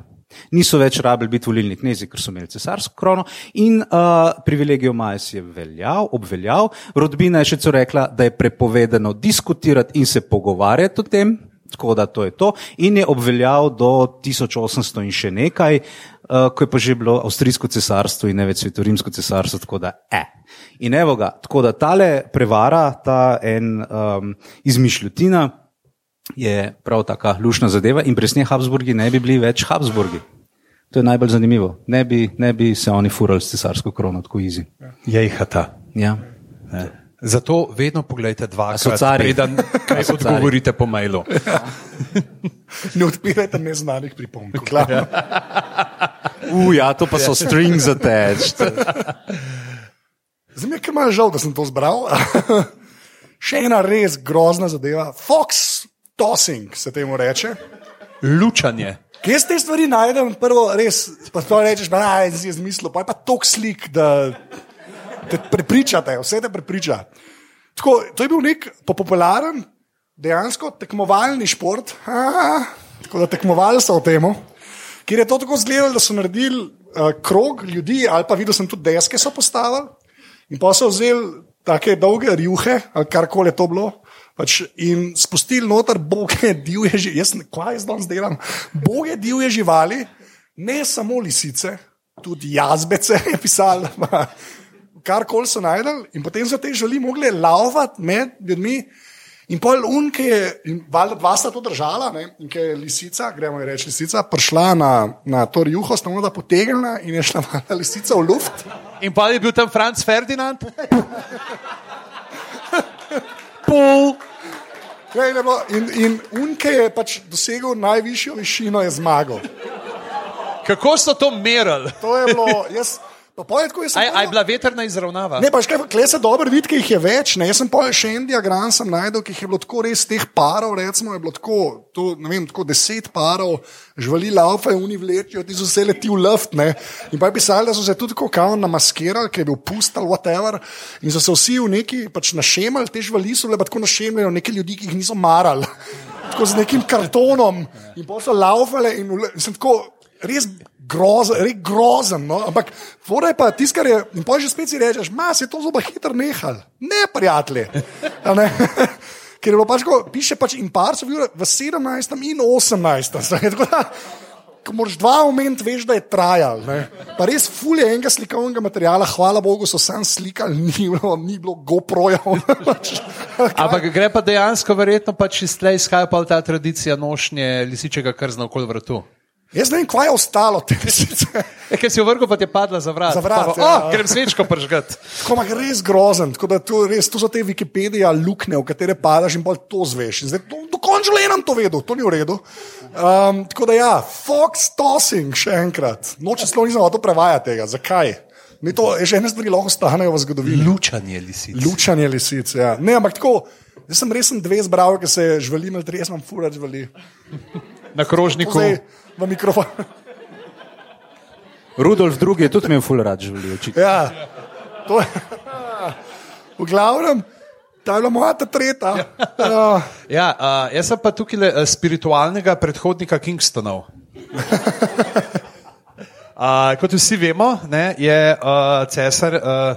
Niso več rabili biti volilni knezi, ker so imeli cesarsko krono in uh, privilegijo Majes je veljal, obveljal. Rodbina je še co rekla, da je prepovedano diskutirati in se pogovarjati o tem, tako da to je to. In je obveljal do 1800 in še nekaj, uh, ko je pa že bilo avstrijsko cesarstvo in ne več svetorimsko cesarstvo, tako da e. Eh. In evo ga, tako da tale prevara, ta en um, izmišljutina je prav taka lušna zadeva in presne Habsburgi ne bi bili več Habsburgi. To je najbolj zanimivo. Ne bi, ne bi se oni furali s cesarsko krono, tako izi. Je jih ta. Ja. Zato vedno pogledajte dva krat, preden kaj odgovorite po mailu. ne odpirajte neznanih pripomb. Ja. Uja, to pa so strings attached. Zdaj mi je kar malo žal, da sem to zbral. Še ena res grozna zadeva. Fox tossing se temu reče. Lučanje. Kje te stvari najdem? Prvo, res, pa to rečeš, da je z izmislom, pa je pa tok slik, da te prepričate, vse te prepriča. Tako, to je bil nek popularen, dejansko tekmovalni šport, Aha, tako da tekmovali so o tem, kjer je to tako zgledalo, da so naredili uh, krog ljudi, ali pa videl sem tudi deske so postavili. In pa so vzeli tako dolge rjuhe, kar koli je to bilo, pač, in spustili noter boge divje živali. Kaj jaz danes delam? Boge divje živali, ne samo lisice, tudi jazbece je pisal. Kar koli so najdel, in potem so te živali mogli lauvati med ljudmi. In pol unke je, in valjda dva sta to držala, ne? in ker je lisica, gremo reči lisica, prišla na, na to juho, sta mu da potegnila in je šla lisica v luft. In pa je bil tam Franz Ferdinand. Pol. In, in unke je pač dosegel najvišjo višino, je zmagal. Kako so to merili? To je bilo, jaz. Aj je bila veterna izravnava? Ne, pa še kaj, kle se dobro vidi, ki jih je več. Ne? Jaz sem pa še en diagram najdel, ki jih je bilo tako res teh parov, recimo je bilo tako, to, ne vem, tako deset parov, živali laufe, uni vlečejo, ti so se leti v luft. Ne? In pa je pisali, da so se tudi tako kao namaskirali, ker je bil pustal, whatever. In so se vsi v neki pač našemali, te živali so bile tako našemljene, neki ljudi, ki jih niso marali. Tako z nekim kartonom in pa so laufale in, in sem tako res grozen, res grozen. No? Ampak, je pa tisto, kar je. In pa že spet si rečeš, mas je to zelo hitro nehal. Ne, prijatelji. Ne? Ker je bilo pač, ko piše pač in par so bili v 17. in 18. Ko moraš dva momenta veš, da je trajal. Ne? Pa res fulje enega slikovnega materiala, hvala Bogu, so sam slikali, ni bilo, ni bilo GoPro-ja. Ampak gre pa dejansko, verjetno pač iz tle izhaja pa ta tradicija nošnje lisičega krzna okoli vrtu. Jaz ne vem, kaj je ostalo te lisice. E, Ker si v vrhu, pa ti je padla za vrat. Za vrat. Pa, oh, grem svečko pržgati. Tako ima res grozen. To, res, to so te Wikipedije, luknje, v katere padaš in bolj to zveš. Zdaj, to, dokončno le nam to vedo, to ni v redu. Um, tako da ja, Fox tossing še enkrat. Noče sploh nisem to prevajati tega. Zakaj? Mi to že ena stvar, ki lahko ostanejo v zgodovini. Lučanje lisic. Lučanje lisic. Ja. Ne, ampak tako, jaz sem res dve zbral, ki se žvali, ali res imam furač žvali. Na krožniku. Zdaj v mikrofon. Rudolf II. je tudi imel ful rad živeli. očitno. Ja, to je. V glavnem, ta je bila moja ta tretja. Ja. Ja, uh, jaz sem pa tukaj le, uh, spiritualnega predhodnika Kingstonov. Uh, kot vsi vemo, ne, je uh, cesar, uh,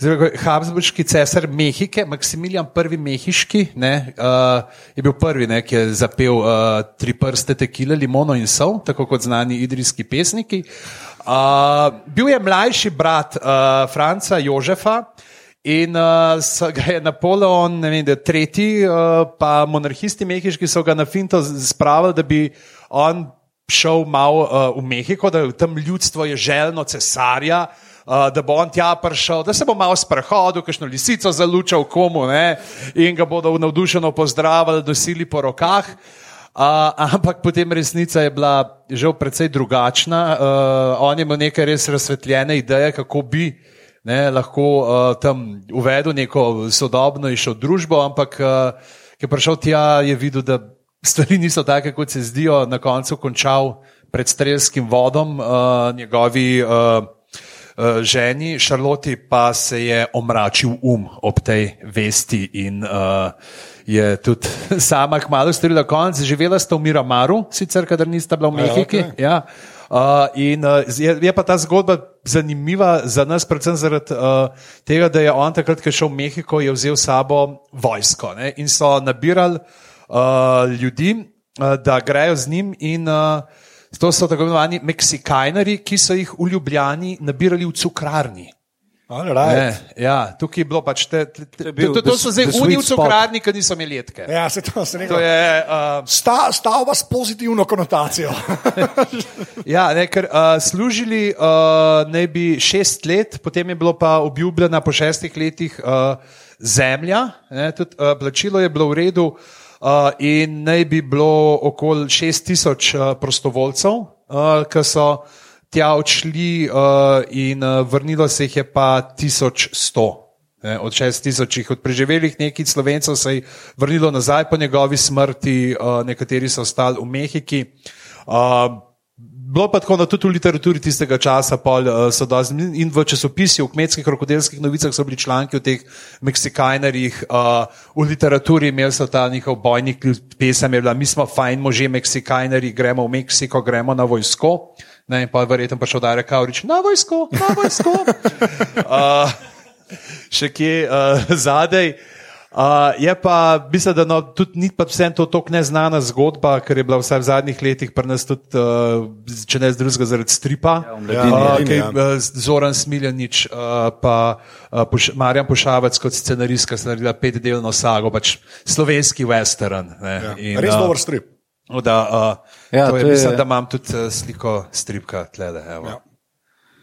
Habsburški cesar Mehike, Maksimilijan I. Mehiški, ne, uh, je bil prvi, ne, ki je zapel uh, tri prste tekile, limono in sol, tako kot znani idrijski pesniki. Uh, bil je mlajši brat uh, Franca Jožefa. In uh, ga je Napoleon, ne vem, da je tretji, uh, pa monarhisti mehiški so ga na finto spravili, da bi on šel malo uh, v Mehiko, da je tam ljudstvo je željno cesarja, uh, da bo on tja prišel, da se bo malo sprehodil, kakšno lisico zalučal komu ne, in ga bodo navdušeno pozdravili, dosili po rokah. Uh, ampak potem resnica je bila žal precej drugačna. Uh, on je imel nekaj res razsvetljene ideje, kako bi ne, lahko uh, tam uvedel neko sodobno šel družbo, ampak uh, ki je prišel tja, je videl, da stvari niso take, kot se zdijo. Na koncu končal pred strelskim vodom, uh, njegovi uh, ženi Šarloti pa se je omračil um ob tej vesti in uh, je tudi sama kmalo storila konec. Živela sta v Miramaru, sicer, kadar nista bila v Mehiki. okej. Ja. Uh, in uh, je, je pa ta zgodba zanimiva za nas, predvsem zaradi uh, tega, da je on takrat, ko je šel v Mehiko, je vzel s sabo vojsko ne, in so nabirali uh, ljudi, uh, da grejo z njim. In, uh, to so tako imenovani Meksikajnari, ki so jih v Ljubljani nabirali v cukrarni. Right. Ne, ja, tukaj je bilo pač te. te, te to, to, to the- so zdaj uni v cukrarni, ki niso imeli jedke. Ja, se to se To nekaj. je, uh, Sta, stavba s pozitivno konotacijo. Ja, ne, ker uh, služili uh, naj bi šest let, potem je bilo pa obljubljena po šestih letih uh, zemlja, ne, tudi uh, plačilo je bilo v redu uh, in naj bi bilo okoli šest tisoč uh, prostovoljcev, uh, ki so tja odšli uh, in uh, vrnilo se jih je pa tisoč sto. Ne, od šest tisočih, od preživelih nekaj slovencev se je vrnilo nazaj po njegovi smrti, uh, nekateri so ostali v Mehiki. Uh, bilo pa tako, da tudi v literaturi tistega časa pol, uh, so dosti in v časopisih, v kmetskih rokodelskih novicah so bili članki o teh Meksikajnerjih, uh, v literaturi imeli so ta njihov bojnik, pesem je bila, mi smo fajn možje Meksikajneri, gremo v Meksiko, gremo na vojsko. Ne, in pa verjetno pa šel Darek Kaurič, na vojsko, na vojsko. uh, še kje uh, zadaj. Uh, je pa, mislim, da no, tudi ni pa vsem to tako neznana zgodba, ker je bila vsaj v zadnjih letih pri nas tudi, uh, če ne z drugega, zaradi stripa. Ja, Mladini, uh, kaj, uh, Zoran Smiljanič, uh, pa uh, Poš Marjan Pošavec kot scenaristka sta naredila petdelno sago, pač slovenski western. Ne, Ja. in, Res dober strip. Da, uh, Ja, to je, to je- mislim, da imam tudi uh, sliko stripka tlede. evo. Ja.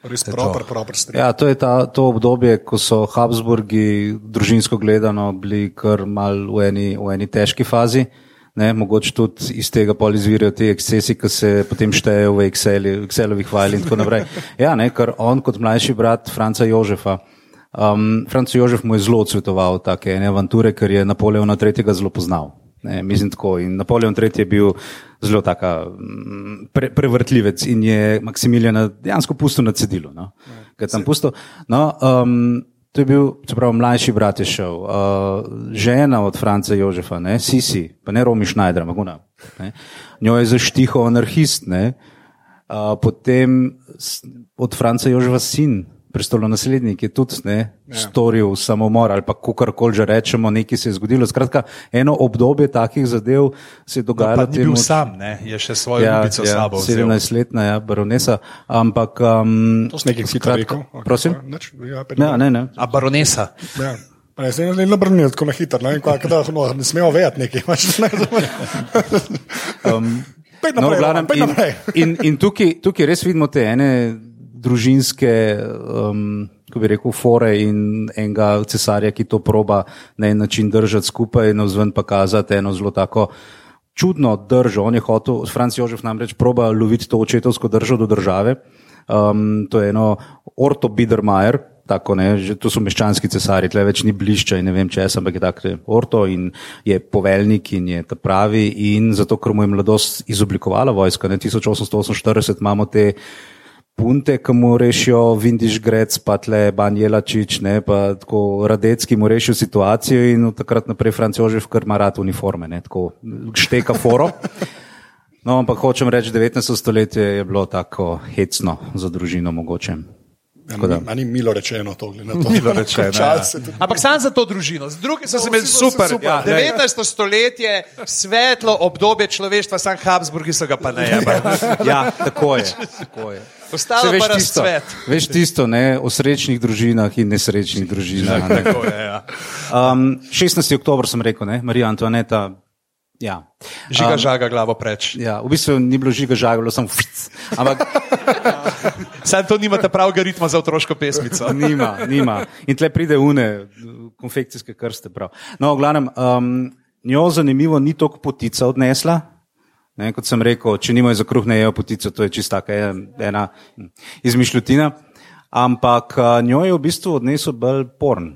Res to. proper, proper strip. Ja, to je ta, to obdobje, ko so Habsburgi, družinsko gledano, bili kar mal v eni, v eni težki fazi. Ne, mogoče tudi iz tega pol izvirajo ti ekscesi, ki se potem štejejo v Exceli, Excelovih fajlih in tako naprej. Ja, ne, ker on kot mlajši brat Franca Jožefa, um, Franc Jožef mu je zelo odsvetoval take ene avanture, ker je Napoleona III. zelo poznal. Ne, mislim tako. In Napoleon III. je bil zelo taka, mm, pre, prevrtljivec in je Maksimiljana dejansko pustil na cedilu. No. Ga je tam pustil. No, um, to je bil, se pravi, mlajši brat je šel. Uh, žena od Franca Jožefa, ne, Sisi, pa ne Romi Schneider, Maguna. Ne, njo je zaštihal anarhist. Ne, uh, potem od Franca Jožefa sin. Prestolonaslednik je tudi ne, ja. storil samomor ali pa kakorkoli že rečemo, nekaj se je zgodilo. Skratka, eno obdobje takih zadev se je Pa dogajalo. ni bil sam, ne? je še svojo ja, ljubico ja, sabo. vzel. 17-letna ja, baronesa, ampak. Um, To si nekaj hitro rekel. Ok, Prosim? Nič, ja, pet Ne, ne. A baronesa. Ja. Ne, se ne nabrnijo tako na hitro, ne, kada, no, ne smemo vedeti nekaj. ne, Um, no, naprej, v glavnem, in, in, in tukaj, tukaj res vidimo te ene družinske, um, kako bi rekel, fore in enega cesarja, ki to proba na en način držati skupaj, no zven pa kazati eno zelo tako čudno držo. On je hotel, Franc Jožef namreč proba loviti to očetovsko držo do države. Um, to je eno Orto Biedermeier, tako ne, že to so meščanski cesari, tle več ni blišča in ne vem česa, ampak je tako Orto in je poveljnik in je ta pravi in zato, ker mu je mladost izoblikovala vojska, ne, 1848 imamo te punte, ki mu rešijo Vindiš Grec, pa tle Banjelačič, ne, pa tako Radecki mu rešijo situacijo in od takrat naprej Franc Jožef, ker ima rad uniforme, ne, tako šteka foro. No, ampak hočem reči, 19. stoletje je bilo tako hecno za družino mogoče. Ja, ni milo rečeno to, glede na to. Milo rečeno, Čas ja. se tudi- Ampak sam za to družino, z druge so se No, imeli so se super. super. Ja, 19. stoletje, svetlo obdobje človeštva, sam Habsburgi so ga pa ne jebali. Ja, tako je. Tako je. Ostalo tisto, razcvet. veš tisto, ne, o srečnih družinah in nesrečnih družinah. Ne. Tako je, ja. Um, 16. oktober sem rekel, ne, Marija Antoaneta. Ja. Žiga žaga glavo preč. Ja, v bistvu ni bilo žiga žaga, bilo sem fic. Ampak Sam to nimate pravega ritma za otroško pesmico. nima, nima. In tle pride une, konfekcijske krste. Prav. No, v glavnem, um, njo zanimivo ni toliko potica odnesla. Ne, kot sem rekel, če nimajo za kruh, ne jejo potico, to je čista ena izmišljotina. Ampak uh, njo je v bistvu odnesel bolj porn.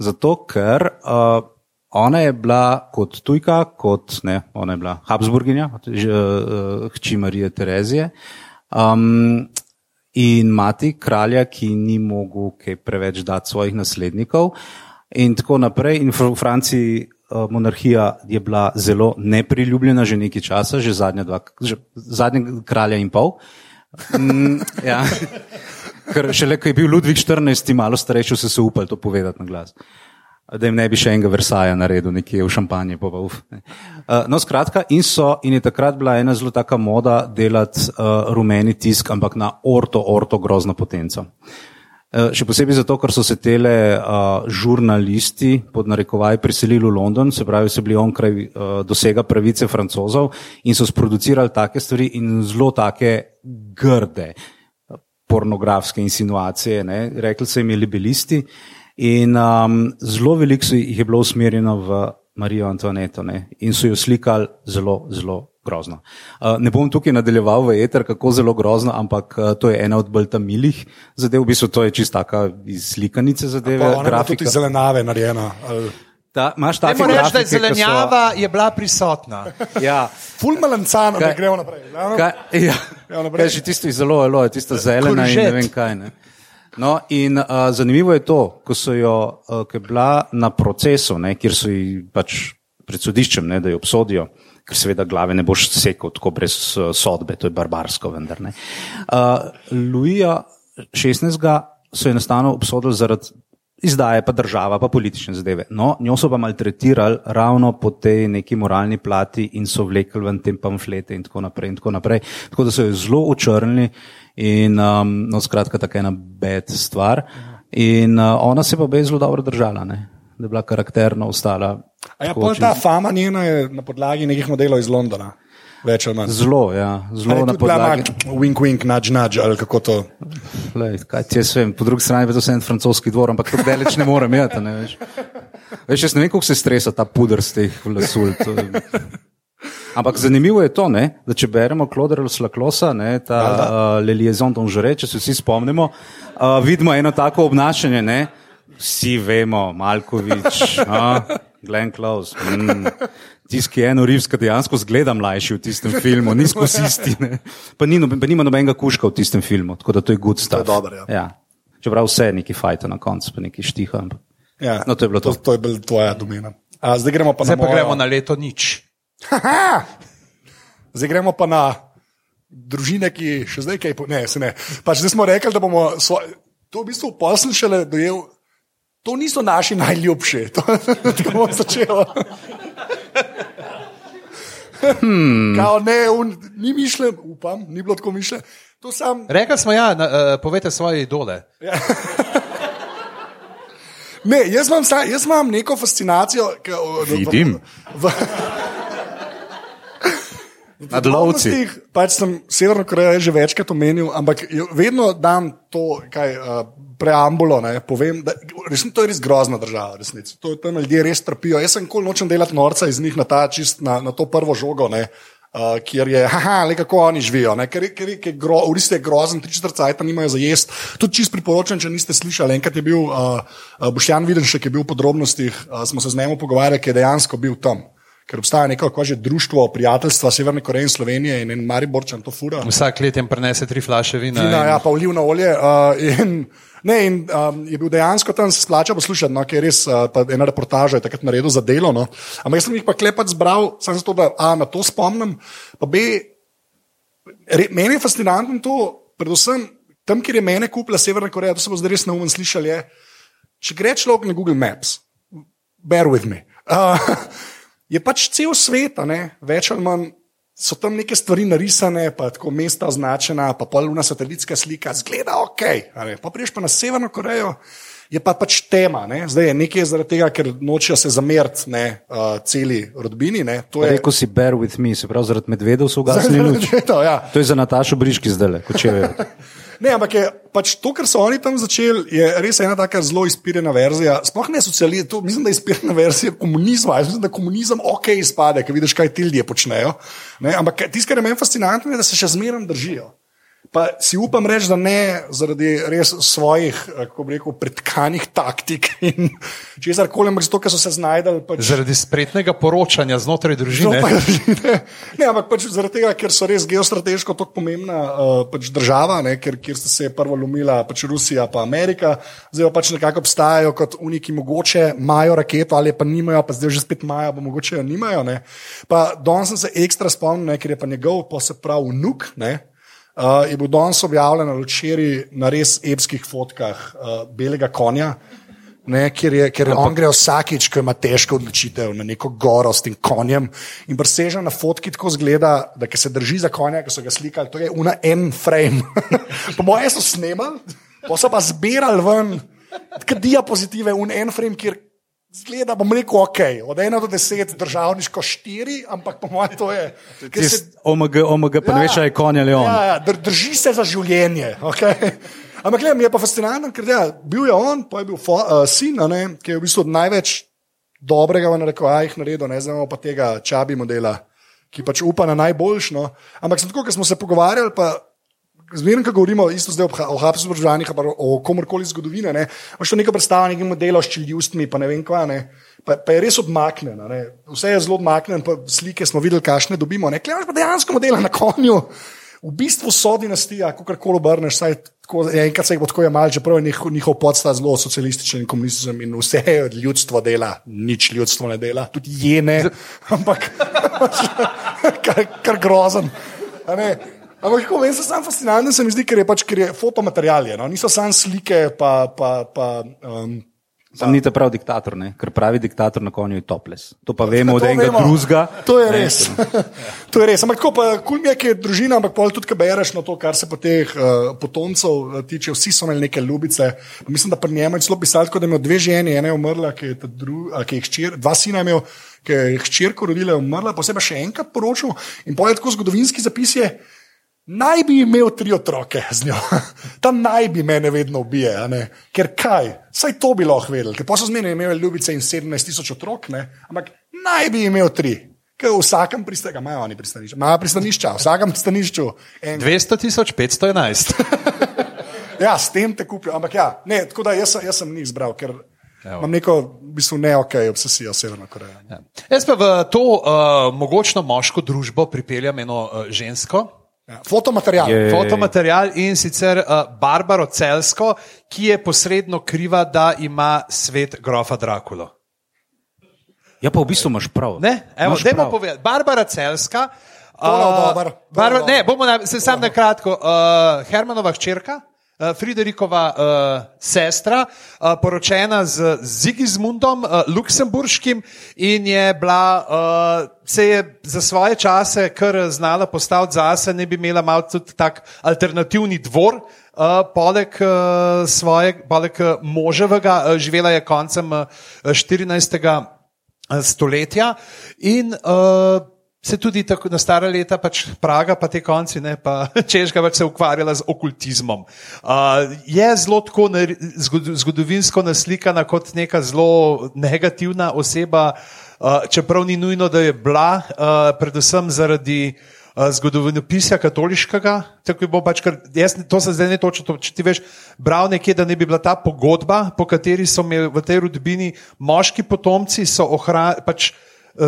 Zato, ker uh, ona je bila kot tujka, kot ne, ona je bila Habsburginja, že, uh, hči Marije Terezije. Um, in mati kralja, ki ni mogel kaj preveč dati svojih naslednikov, in tako naprej. In v Franciji uh, monarhija je bila zelo nepriljubljena že nekaj časa, že zadnja dva, že zadnjega kralja in pol. Mm, ja. Ker šele, ko je bil Ludvik XIV, malo starejši, so se upali to povedati na glas. Da jim ne bi še enega Versaja naredil, nekje v šampanje. Pa pa uf, ne. Uh, no, skratka, in, so, in je takrat bila ena zelo taka moda delati uh, rumeni tisk, ampak na orto, orto grozno potenco. Uh, še posebej zato, ker so se tele uh, žurnalisti pod narekovaj priselili v London, se pravi, so bili onkraj uh, dosega pravice francozov in so sproducirali take stvari in zelo take grde pornografske insinuacije, ne? rekli so jim je libelisti. In um, zelo veliko jih je bilo usmerjeno v Marijo Antoaneto ne? in so jo slikali zelo, zelo grozno. Uh, ne bom tukaj nadaljeval v eter, kako zelo grozno, ampak uh, to je ena od bolj tamilih zadev, v bistvu to je čistaka iz slikanice zadeve, ona je tudi grafika. iz zelenave narejena. ali- Ta, imaš take Temo reči, da je ki so- zelenjava je bila prisotna. Ja, Ful melancano, Kaj- ne gremo naprej. Kaj, ja, Ja, naprej. kaj že tisto zelo, zelo, tisto zelena in ne vem kaj. Ne. No, in uh, zanimivo je to, ko so jo, uh, ko je bila na procesu, ne, kjer so ji pač pred sodiščem, ne, da jo obsodijo, ker seveda glave ne boš sekal tako brez uh, sodbe, to je barbarsko vendar. ne. Uh, Luija XVI. so jo enostavno obsodili zaradi izdaje, pa država, pa politične zadeve. No, njo so pa maltretirali ravno po tej neki moralni plati in so vlekli ven te pamflete in tako naprej. In tako, naprej. tako da so jo zelo očrnili in um, no, skratka, tako ena bed stvar. In uh, ona se pa je zelo dobro držala, ne? da je bila karakterno ostala. A ja, čez- ta fama njena je na podlagi nekih modelov iz Londona. Več ali manj. Zelo, ja, Ali zelo na podlagi. Wink, wink, nudge, nudge, ali kako to. Lej, kaj ti jaz vem, po drugi strani je to vse en francoski dvor, ampak tako daleč ne morem jeti. Ne, veš. veš, jaz ne vem, kako se stresa ta puder z teh lasul. To... Ampak zanimivo je to, ne, da če beremo Kloderja Slaklosa, ne, ta uh, Le Liaison d'Angere, če se vsi spomnimo, uh, vidimo eno tako obnašanje. Ne, vsi vemo, Malkovič, uh, Glenn Close. Mm. Tisti, ki je eno rivska, dejansko zgleda mlajši v tistem filmu, ni skozi isti. ne. Pa, ni, noben- pa nima nobenega kuška v tistem filmu, tako da to je good stuff. dobro, ja. ja. Čeprav vse je neki fajta na koncu, pa neki štiha. Ja, No, to je bilo to. To, to je bila tvoja domena. A, zdaj gremo pa Zdaj na pa mojo. gremo na leto nič. Zdaj gremo pa na družine, ki še zdaj kaj. po- Ne, se ne. Pač zdaj smo rekli, da bomo svoj, to v bistvu posl šele dojel. To niso naši najljubši, to tako bomo začeli. Hmm. Kao, ne, un, ni mišljen, upam, ni bilo tako mišljen. To sam, Rekli smo, ja, na, uh, povete svoje idole. ne, jaz, imam, jaz imam neko fascinacijo. Ka, o, Vidim. V, v, Nad lovci. Pač sem Severno Korejo že večkrat omenil, ampak vedno dam to kaj, uh, preambulo. Ne, povem, da, resni, to je res grozna država. Resnici. To, tam ljudje res trpijo. Jaz sem kol nočem delati norca iz njih na, ta, čist, na, na to prvo žogo. Ne. Uh, kjer je, haha, le kako oni živijo, ne? ker, ker, ker gro, v resnici je grozen, tri četrt cajta nimajo za jesti. Tudi čist priporočam, če niste slišali. Enkrat je bil uh, uh, Boštjan Videnšek, ki je bil v podrobnostih, uh, smo se z njim pogovarjali, ki je dejansko bil tam. Ker obstaja neko že društvo prijateljstva Severne Koreje in Slovenije in en Mariborčan to fura. Vsak let jim prinese tri flaše vina. Vina, in- ja, pa olivno olje. Uh, in, ne, in um, je bil dejansko tam, se splača poslušati, no, ker je res uh, ena reportaža je takrat naredil za delo. No. Ampak jaz sem jih pa klepat zbral, samo zato, da A, na to spomnim. Pa B, re, meni je fascinantno to, predvsem tam, kjer je mene kupila Severna Koreja, to se bo zdaj res neumen slišal, je, če gre človek na Google Maps, bear with me. Uh, je pač cel svet, ne, več ali manj. So tam neke stvari narisane, pa tako mesta označena, pa poluna satelitska slika, zgleda ok. ne. Pa priješ pa na Severno Korejo, je pa pač tema. Ne. Zdaj je nekaj zaradi tega, ker nočejo se zameriti ne, uh, celi rodbini. Ne. To je Rekel si, bear with me, se pravi, zaradi medvedov so ugasnili luč. to, ja. To je za Natašo Briški zdaj, kot če vejo. Ne, ampak je pač to, kar so oni tam začeli, je res ena tako zelo izpirjena verzija. Sploh ne socializem, mislim, da je izpirjena verzija komunizma. Jaz mislim, da komunizem ok izpade, ker vidiš, kaj ti ljudje počnejo. Ne, ampak tisto, kar je meni fascinantno, je, da se še zmeraj držijo. Pa si upam reči, da ne zaradi res svojih, eh, kako bi rekel, pretkanih taktik in česar koli, ampak zato, ker so se znajdali. Pač, Zaradi spretnega poročanja znotraj družine. Znotraj družine. Ne, ampak pač zaradi tega, ker so res geostrateško tako pomembna uh, pač država, ne, ker, kjer sta se prvo lomila pač Rusija in Amerika, zdaj pa pač nekako obstajajo kot uniki, mogoče imajo raketo ali pa nimajo, pa zdaj že spet imajo, pa mogoče jo nimajo. Ne. Pa danes sem se ekstra spomnil, ne, ker je pa njegov, pa se pravi, vnuk. Ne, Uh, je bil danes objavljen na včeraj na res epskih fotkah uh, belega konja, ne, kjer, je, kjer on gre vsakič, ko ima težko odločitev na neko goro s tem konjem. In presežen na fotki tako zgleda, da se drži za konja, ki so ga slikali, to je una en frame. po mojem so snemali, pa so pa zbirali ven, kot diapozitive, un en frame, kjer. Zgleda, bom rekel, ok, od 1 do 10, državniško 4, ampak po mojem to je. se- OMG, OMG, pa ne veš, ali je konj ali on. Ja, ja, dr drži se za življenje. Okay? Ampak gledaj, mi je pa fascinantno, ker ja, bil je on, pa je bil fo, uh, sin, a ne, ki je v bistvu največ dobrega v narekovajih naredil, ne znamo pa tega čabi modela, ki pač upa na najboljšno. Ampak sem tako, ker smo se pogovarjali, pa zmerno, ko govorimo isto zdaj o, Ha- o Habsburžanih, pa o komorkoli zgodovine, ne, imaš to neko predstavo, nekaj modela s čiljustmi, pa ne vem kva, ne. Pa, pa je res ne. vse je zelo odmaknen, pa slike smo videli, kakšne dobimo. Klejaš pa dejansko modela na konju. V bistvu so dinastija, kako koli obrneš, saj tako, enkrat se jih bo tako jemal, čeprav je njihov, njihov podstav zelo socialističen in komunističen in vse ljudstvo dela, nič ljudstvo ne dela, tudi je ne, ampak kar, kar grozen. Ampak kako vem, se sam fascinanten se mi zdi, ker je pač, ker je fotomaterial, je, no? niso samo slike, pa, pa, pa um, Sam ni ta prav diktator, ne? ker pravi diktator na konju je toples. To pa vemo od enega drugega. To je res. to je res. Ampak tako pa kul je, ker je družina, ampak pol tudi, ko bereš na to, kar se po teh uh, potomcev uh, tiče, vsi so imeli neke ljubice. Mislim, da pri njemu je celo pisalo, tako, da je imel dve ženi, ena je umrla, ki je, dru, a, ki je hčer, dva sina je imel, ki je hčerko rodila, je umrla, posebej še enkrat poročil. In pol je tako zgodovinski zapis je. Naj bi imel tri otroke z njo, tam naj bi mene vedno ubije, ne? ker kaj, saj to bi lahko vedel, ker pa so zmeraj imeli ljubice in 17 tisoč otrok, ne? ampak naj bi imel tri. Ker v vsakem pristanišču, imajo oni pristanišča, imajo pristanišča, v vsakem pristanišču. En, 200 tisoč 511. ja, s tem te kupijo, ampak ja, ne, tako da jaz, jaz sem njih izbral, ker Evo. imam neko, v bistvu, ne ok obsesijo Severno Korejo. Ja. Jaz pa v to uh, mogočno moško družbo pripeljem eno uh, žensko. Ja, fotomaterial. Je-. Fotomaterial in sicer uh, Barbaro Celsko, ki je posredno kriva, da ima svet grofa Drakulo. Ja, pa v bistvu imaš prav. Ne, evo, Imaš dajmo prav. povedati. Barbara Celska. Uh, dober, tole Barba, dober. ne, bomo na, se sam na kratko. Uh, Hermanova hčerka, Friderikova uh, sestra, uh, poročena z Zigizmundom uh, Luksemburškim in je bila, uh, se je za svoje čase kar znala postaviti zase, ne bi imela malo tudi tak alternativni dvor. Uh, poleg uh, svojega, poleg uh, moževega, uh, živela je koncem uh, 14. stoletja in uh, se tudi tako na stara leta, pač Praga, pa te konci, ne, pa Češka pač se ukvarjala z okultizmom. Uh, je zelo tako zgod- zgodovinsko naslikana kot neka zelo negativna oseba, uh, čeprav ni nujno, da je bila, uh, predvsem zaradi. Zgodovinopisja katoliškega, tako je bilo pač, kar, jaz, to se zdaj ne točno, to, če ti veš, bral nekje, da ne bi bila ta pogodba, po kateri so imeli v tej rodbini moški potomci, so, ohra, pač,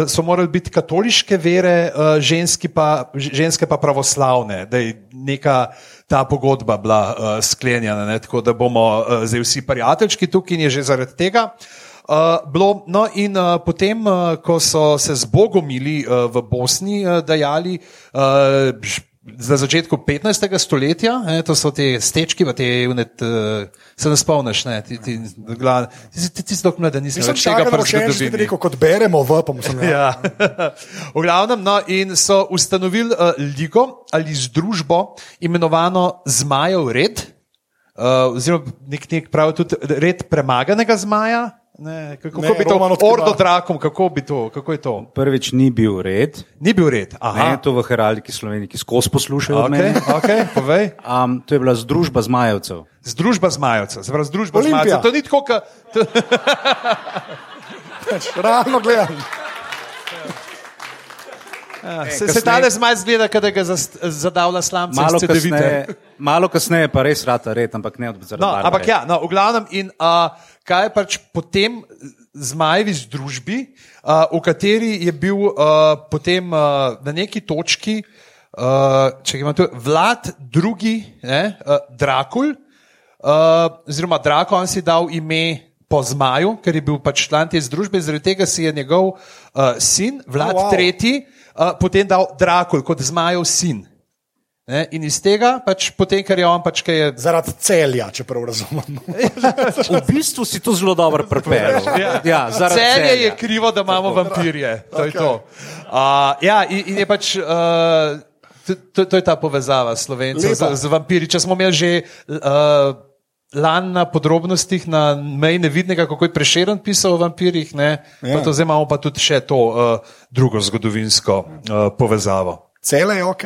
so morali biti katoliške vere, eh, ženski pa, ženske pa pravoslavne, da je neka ta pogodba bila uh, sklenjena, ne, tako da bomo zdaj vsi prijateljčki tukaj in je že zaradi tega. Uh, bilo, no, in uh, potem, uh, ko so se z Bogomili uh, v Bosni uh, dajali, uh, na začetku 15. stoletja, ne, to so te stečki, te, unet, uh, se ne spomniš, ne, ti, ti, gla, ti, si- ti, ti si da nisi Nisem več tega še enkrat prezgodovini. rekel, kot beremo v, pa mu sem rekel. Ja. v glavnem, no, in so ustanovili uh, ligo ali združbo, imenovano Zmajev red, uh, oziroma nek, nek pravi tudi red premaganega zmaja. Ne, kako Ne, bi to odkriva. Ordo drakom, kako bi to, kako je to? Prvič ni bil red, Ni bil red. ne, Aha, to v heraldiki Sloveniji, ki skozi poslušajo od okay, okay, povej. Um, to je bila združba zmajevcev. Združba zmajevcev, se pravi združba Olimpija. zmajevcev. To ni tako, kot. Realno gledam. Se, se ta zmaj zgleda, da ga zadavlja slamce Malo kasneje, malo kasneje pa res rata red, ampak ne od zaradi No, ampak ja, no, v glavnem, in uh, kaj je pač potem zmajevi združbi, uh, v kateri je bil uh, potem uh, na neki točki, uh, če imamo tu, vlad drugi, ne, uh, Drakul, uh, oziroma Drako, on si dal ime. Po zmaju, ker je bil pač član te združbe, zaradi tega si je njegov uh, sin, Vlad Oh, wow. III., uh, potem dal Drakul kot zmajev sin. Ne? In iz tega, pač, potem, ker je on pač, ki je Zaradi celja, če prav razumem. V bistvu si to zelo dobro prepeljal. Ja, zaradi Celje Celja. je krivo, da imamo vampirje. To je to. Uh, ja, in, in je pač. Uh, To, to, to je ta povezava slovencev z, z vampiri. Če smo imeli že uh, lani na podrobnostih na meji nevidnega, kako je prešeren pisal o vampirjih, ne, ja. Ja. to zdaj imamo pa tudi še to uh, drugo zgodovinsko uh, povezavo. Cele je ok.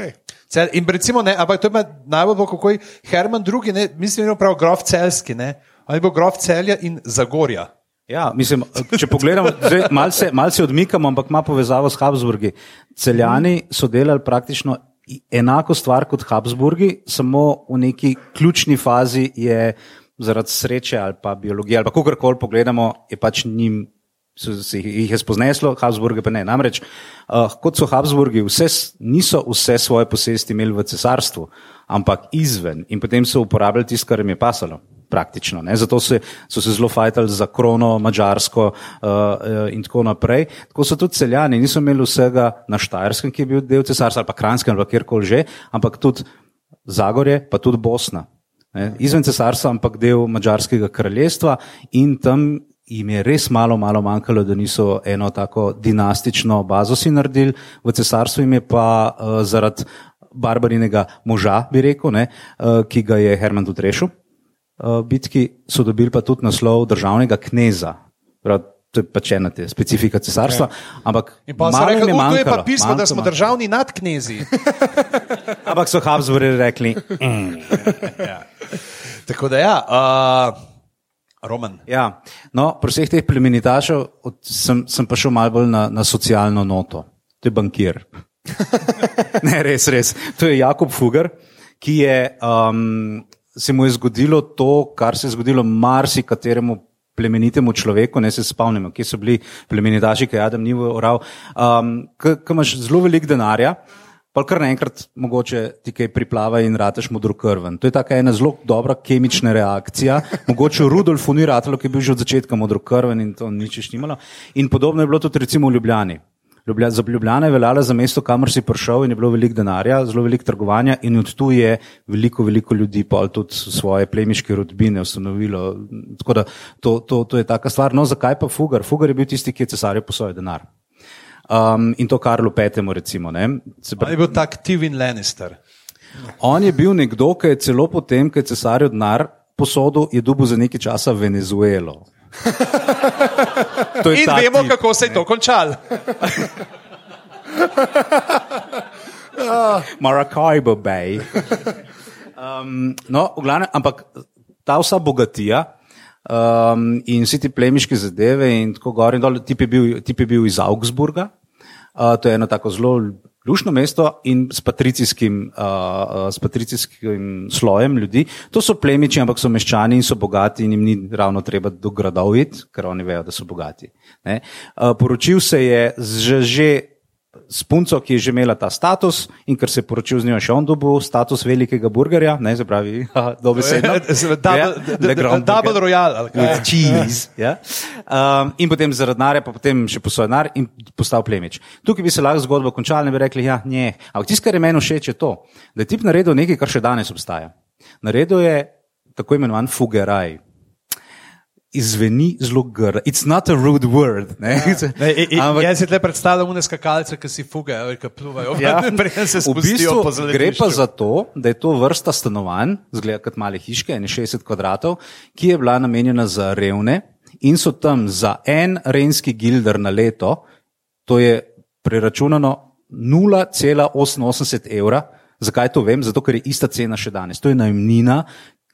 Cel, in recimo, ne, ampak to je najbolj kako je Herman II, ne, mislim, da je prav grof celski, ne, je bil grof celja in Zagorja. Ja, mislim, če pogledamo, malce, malce odmikamo, ampak ima povezavo s Habsburgi. Celjani so delali praktično enako stvar kot Habsburgi, samo v neki ključni fazi je zaradi sreče ali pa biologije ali pa kakorkoli pogledamo, je pač njim. So, se jih je spozneslo, Habsburge pa ne. Namreč, uh, kot so Habsburgi, vse, niso vse svoje posesti imeli v cesarstvu, ampak izven in potem so uporabljali tisto, kar jim je pasalo. Praktično. Ne? Zato se, so se zelo fajtali za krono, mačarsko uh, uh, in tako naprej. Tako so tudi celjani, niso imeli vsega na Štajerskem, ki je bil del cesarstva, ali pa Kranjskem, ali kjerkoli že, ampak tudi Zagorje, pa tudi Bosna. Ne? Izven cesarstva, ampak del mačarskega kraljestva in tam jim je res malo, malo manjkalo, da niso eno tako dinastično bazo si naredili, v cesarstvu jim je pa uh, zaradi barbarinega moža, bi rekel, ne, uh, ki ga je Herman tudi rešil. Uh, bitki so dobili pa tudi naslov državnega kneza. Prav, to je pač ena te specifika cesarstva. Ampak pa so malo rekli, je da je pa manjkalo, pismo, da manjkalo, smo manjkalo. državni nadknezi. Ampak so Habsburgi rekli, mm. Tako da ja, uh, Roman. Ja, no, pri vseh teh plemenitašev sem, sem pa šel malo bolj na, na socialno noto. To je bankir. ne, res, res. To je Jakob Fugger, ki je, um, se mu je zgodilo to, kar se je zgodilo marsikateremu plemenitemu človeku, ne se spomnimo, kje so bili plemenitaši, ki je Adam ni ural, um, ki imaš zelo veliko denarja. Pa kar naenkrat mogoče ti kaj priplava in rateš modrokrven. To je taka ena zelo dobra kemična reakcija. Mogoče Rudolfu ni ratalo, ki je bil že od začetka modrokrven in to nič še nimalo. In podobno je bilo tudi recimo v Ljubljani. Ljublja, za Ljubljana je veljala za mesto, kamor si prišel in je bilo veliko denarja, zelo veliko trgovanja in od tu je veliko, veliko ljudi pa tudi svoje plemiške rodbine ustanovilo. Tako da to, to, to je taka stvar. No, zakaj pa Fugar? Fugar je bil tisti, ki je cesarju posojal denar. Um, in to Karlu Petemu, recimo. Ne? Se pravi, je bil tak Tivin Lannister. On je bil nekdo, ki je celo potem, ko je cesarju denar posodil, je dubu za nekaj časa Venezuelo. In ta vemo, tip. kako se je to končalo. Maracaibo Bay. Um, no, v glavnem, ampak ta vsa bogatija um, in vsi ti plemiški zadeve in tako gor in dol, tip je bil, tip je bil iz Augsburga. Uh, to je eno tako zelo lušno mesto in s patricijskim, uh, s patricijskim slojem ljudi. To so plemiči, ampak so meščani in so bogati in jim ni ravno treba do gradov iti, ker oni vejo, da so bogati. Ne? Uh, poročil se je že, že s punco, ki je že imela ta status in ker se je poročil z njo še on dobil status velikega burgerja, ne, se pravi, dobesedno. Ja, Double, double, double royal. ali kaj? Cheese. Ja. Um, in potem zaradi denarja, pa potem še posojil denar in postal plemič. Tukaj bi se lahko zgodba končala in bi rekli, ja, ne. Ampak tisto, kar je meni všeč, je to, da je tip naredil nekaj, kar še danes obstaja. Naredil je tako imenovan fugeraj. Izveni zelo grdo. It's not a rude word. Ne? Ne, i, i, Ampak- jaz si tle predstavljam une skakalce, ki si fugajo, ki pluvajo. Ja, preden se v spustijo bistvu po gre pa zelenišču. za to, da je to vrsta stanovanj, zgleda kot male hiške, ene 60 kvadratov, ki je bila namenjena za revne in so tam za en renski gilder na leto, to je preračunano 0,88 evra. Zakaj to vem? Zato, ker je ista cena še danes. To je najemnina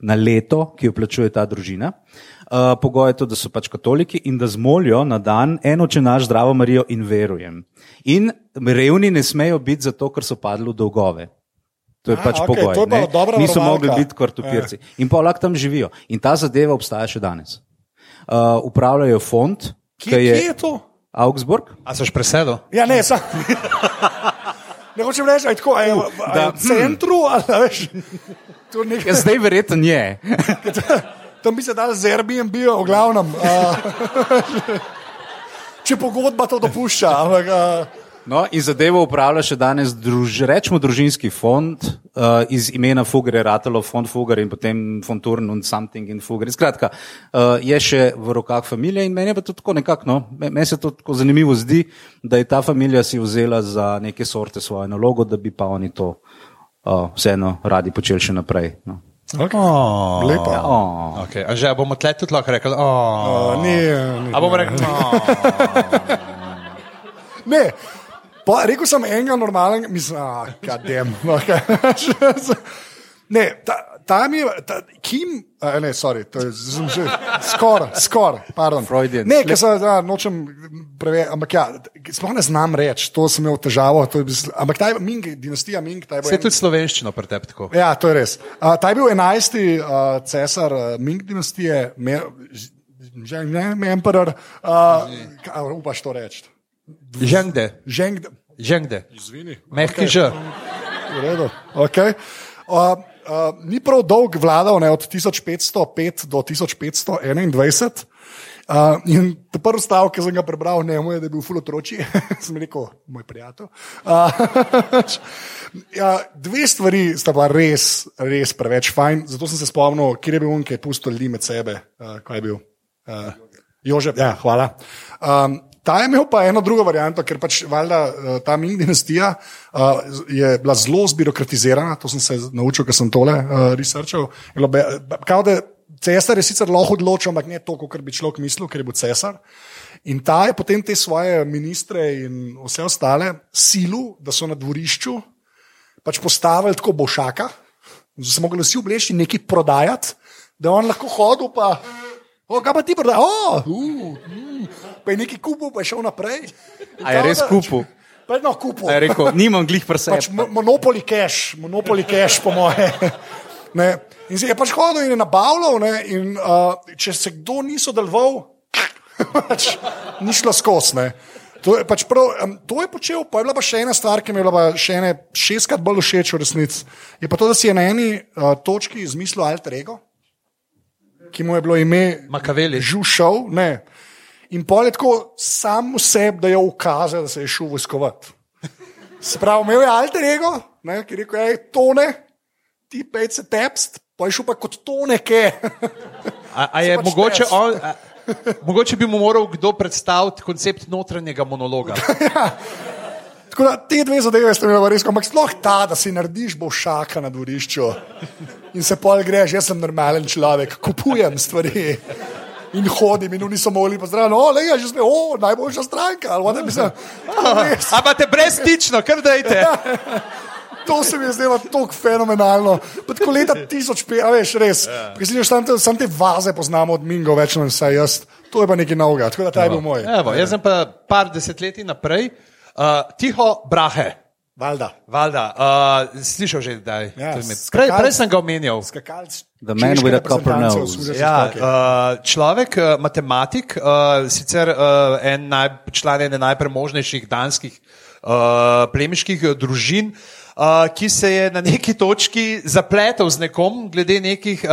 na leto, ki jo plačuje ta družina. Uh, pogoj je to, da so pač katoliki in da zmolijo na dan eno, če naš zdravo Marijo in verujem. In revni ne smejo biti zato, ker so padli v dolgove. To je A, pač okej, pogoj. je ne. Niso varovalka. mogli biti kartopirci. In pa lahko tam živijo. In ta zadeva obstaja še danes. Uh, upravljajo fond, Kje, ki je, kje je to? Augsburg. A seš presedel? Ja, ne, sam. Ne hočem reči, da je tako, a je, a je v centru, ali veš. Nekaj, Ja, zdaj verjetno je. tam bi se dal z Airbnb, v glavnem. Uh, če pogodba to dopušča. Ampak, uh, No, in zadevo upravlja še danes, druž, rečemo, družinski fond, uh, iz imena Fugger ratalo fond Fugger in potem Fonturn and something in Fugger. Skratka, uh, je še v rokah familije in meni je pa to tako nekako, no, me- meni se to tako zanimivo zdi, da je ta familija si vzela za neke sorte svojo nalogo, da bi pa oni to uh, vseeno radi počeli še naprej. No. Okay. Oh. Lepo. Oh. Okay. A že a bomo tle tudi lahko rekli? Oh. Uh, ni, ni, A bomo rekli? Oh. Ne, pa, rekel sem enega normalnega, mislim, da kadem. Ne, ta, tam je, ta, Kim, a, ne, sorry, to je že skoraj, skoraj, pardon. Freudian Ne, ker sem, ja, nočem preveč, ampak ja, sploh ne znam reči, to sem imel težavo, to je, bil- ampak ta je Ming, dinastija Ming, Se bil. tudi slovenščino pri tebi tako. Ja, to je res. Uh, ta je bil enajsti uh, cesar uh, Ming dinastije, me, že ne, emperor, uh, kaj upaš to reči? Žengde, Ženg, žengde. Zvini. Mehki ž. V redu. Okay. Uh, uh, ni prav dolg vladal, ne, od 1505 do 1521. Uh, in ta prvi stavek, ki sem ga prebral, ne moj, da je bil fulotroči, sem rekel, moj prijatelj. Uh, ja, dve stvari sta pa res, res preveč fajn, zato sem se spomnil, kje je bil on, ki je pustil ljudi med sebe. Uh, kaj je bil? Uh, Jožef, ja, hvala. Um, ta je imel pa eno drugo varianto, ker pač valjda uh, ta Ming dinastija uh, je bila zelo zbirokratizirana, to sem se naučil, ker sem tole uh, researchal. Kao da cesar je sicer lahko odločil, ampak ne toliko, kot bi človek mislil, ker je bil cesar. In ta je potem te svoje ministre in vse ostale silu, da so na dvorišču pač postavili tako bošaka, da so mogli vsi obleči nekaj prodajati, da je on lahko hodil pa. O, kaj pa ti prodaja? O, uh, mm, pa je nekaj kupil, pa je šel naprej. A je res kupil? Pa je no kupil. A Je rekel, nimam glih prsa. Pač mo- Monopoly cash, monopoly cash, po moje. Ne. In se je pač hodil in je nabavljal, ne, in uh, če se kdo ni sodeloval, pač ni šlo skozi. ne. To je, pač prav, um, to je počel, pa je bila pa še ena stvar, ki mi je bila pa še ene šestkrat bolj všeč v resnici. Je pa to, da si je na eni uh, točki izmislil alter ego, ki mu je bilo ime Makaveli. Žušov. Ne. In pol je tako sam v sebi, da je ukazal, da se je šel vojskovati. Se pravi, imel je alter ego, ne, ki je rekel, hej, tone, ti pej se tepst, pa je šel pa kot tone, ke. A, a je pač mogoče, test. on, a, mogoče bi mu moral kdo predstaviti koncept notranjega monologa. Tako da te dve zadeve ste imeli res, ampak sploh ta, da si narediš bošaka na dvorišču in se pol greš, jaz sem normalen človek, kupujem stvari. In hodim, in oni so molili, pa zdravo, no, le, že smo, o, najboljša stranka, ali what, mislim. Ampak te brezstično, kar dajte. To se mi je zdelo tako fenomenalno. Pa tako leta 1500, a veš, res. Yeah. Sam, sam, te, sam te vaze poznamo od Mingo, več ali manj jaz. To je pa nekaj novega, tako da ta je bil moj. Evo, jaz sem pa par desetletij naprej, uh, tiho brahe. Valjda. Valjda. Uh, slišal že, da je. Ja, Prej, prej sem ga omenjal. Skakalc. The man with a copper nose. Ja, uh, človek, uh, matematik, uh, sicer uh, en naj, član ene najpremožnejših danskih uh, plemiških družin, uh, ki se je na neki točki zapletel z nekom glede nekih uh,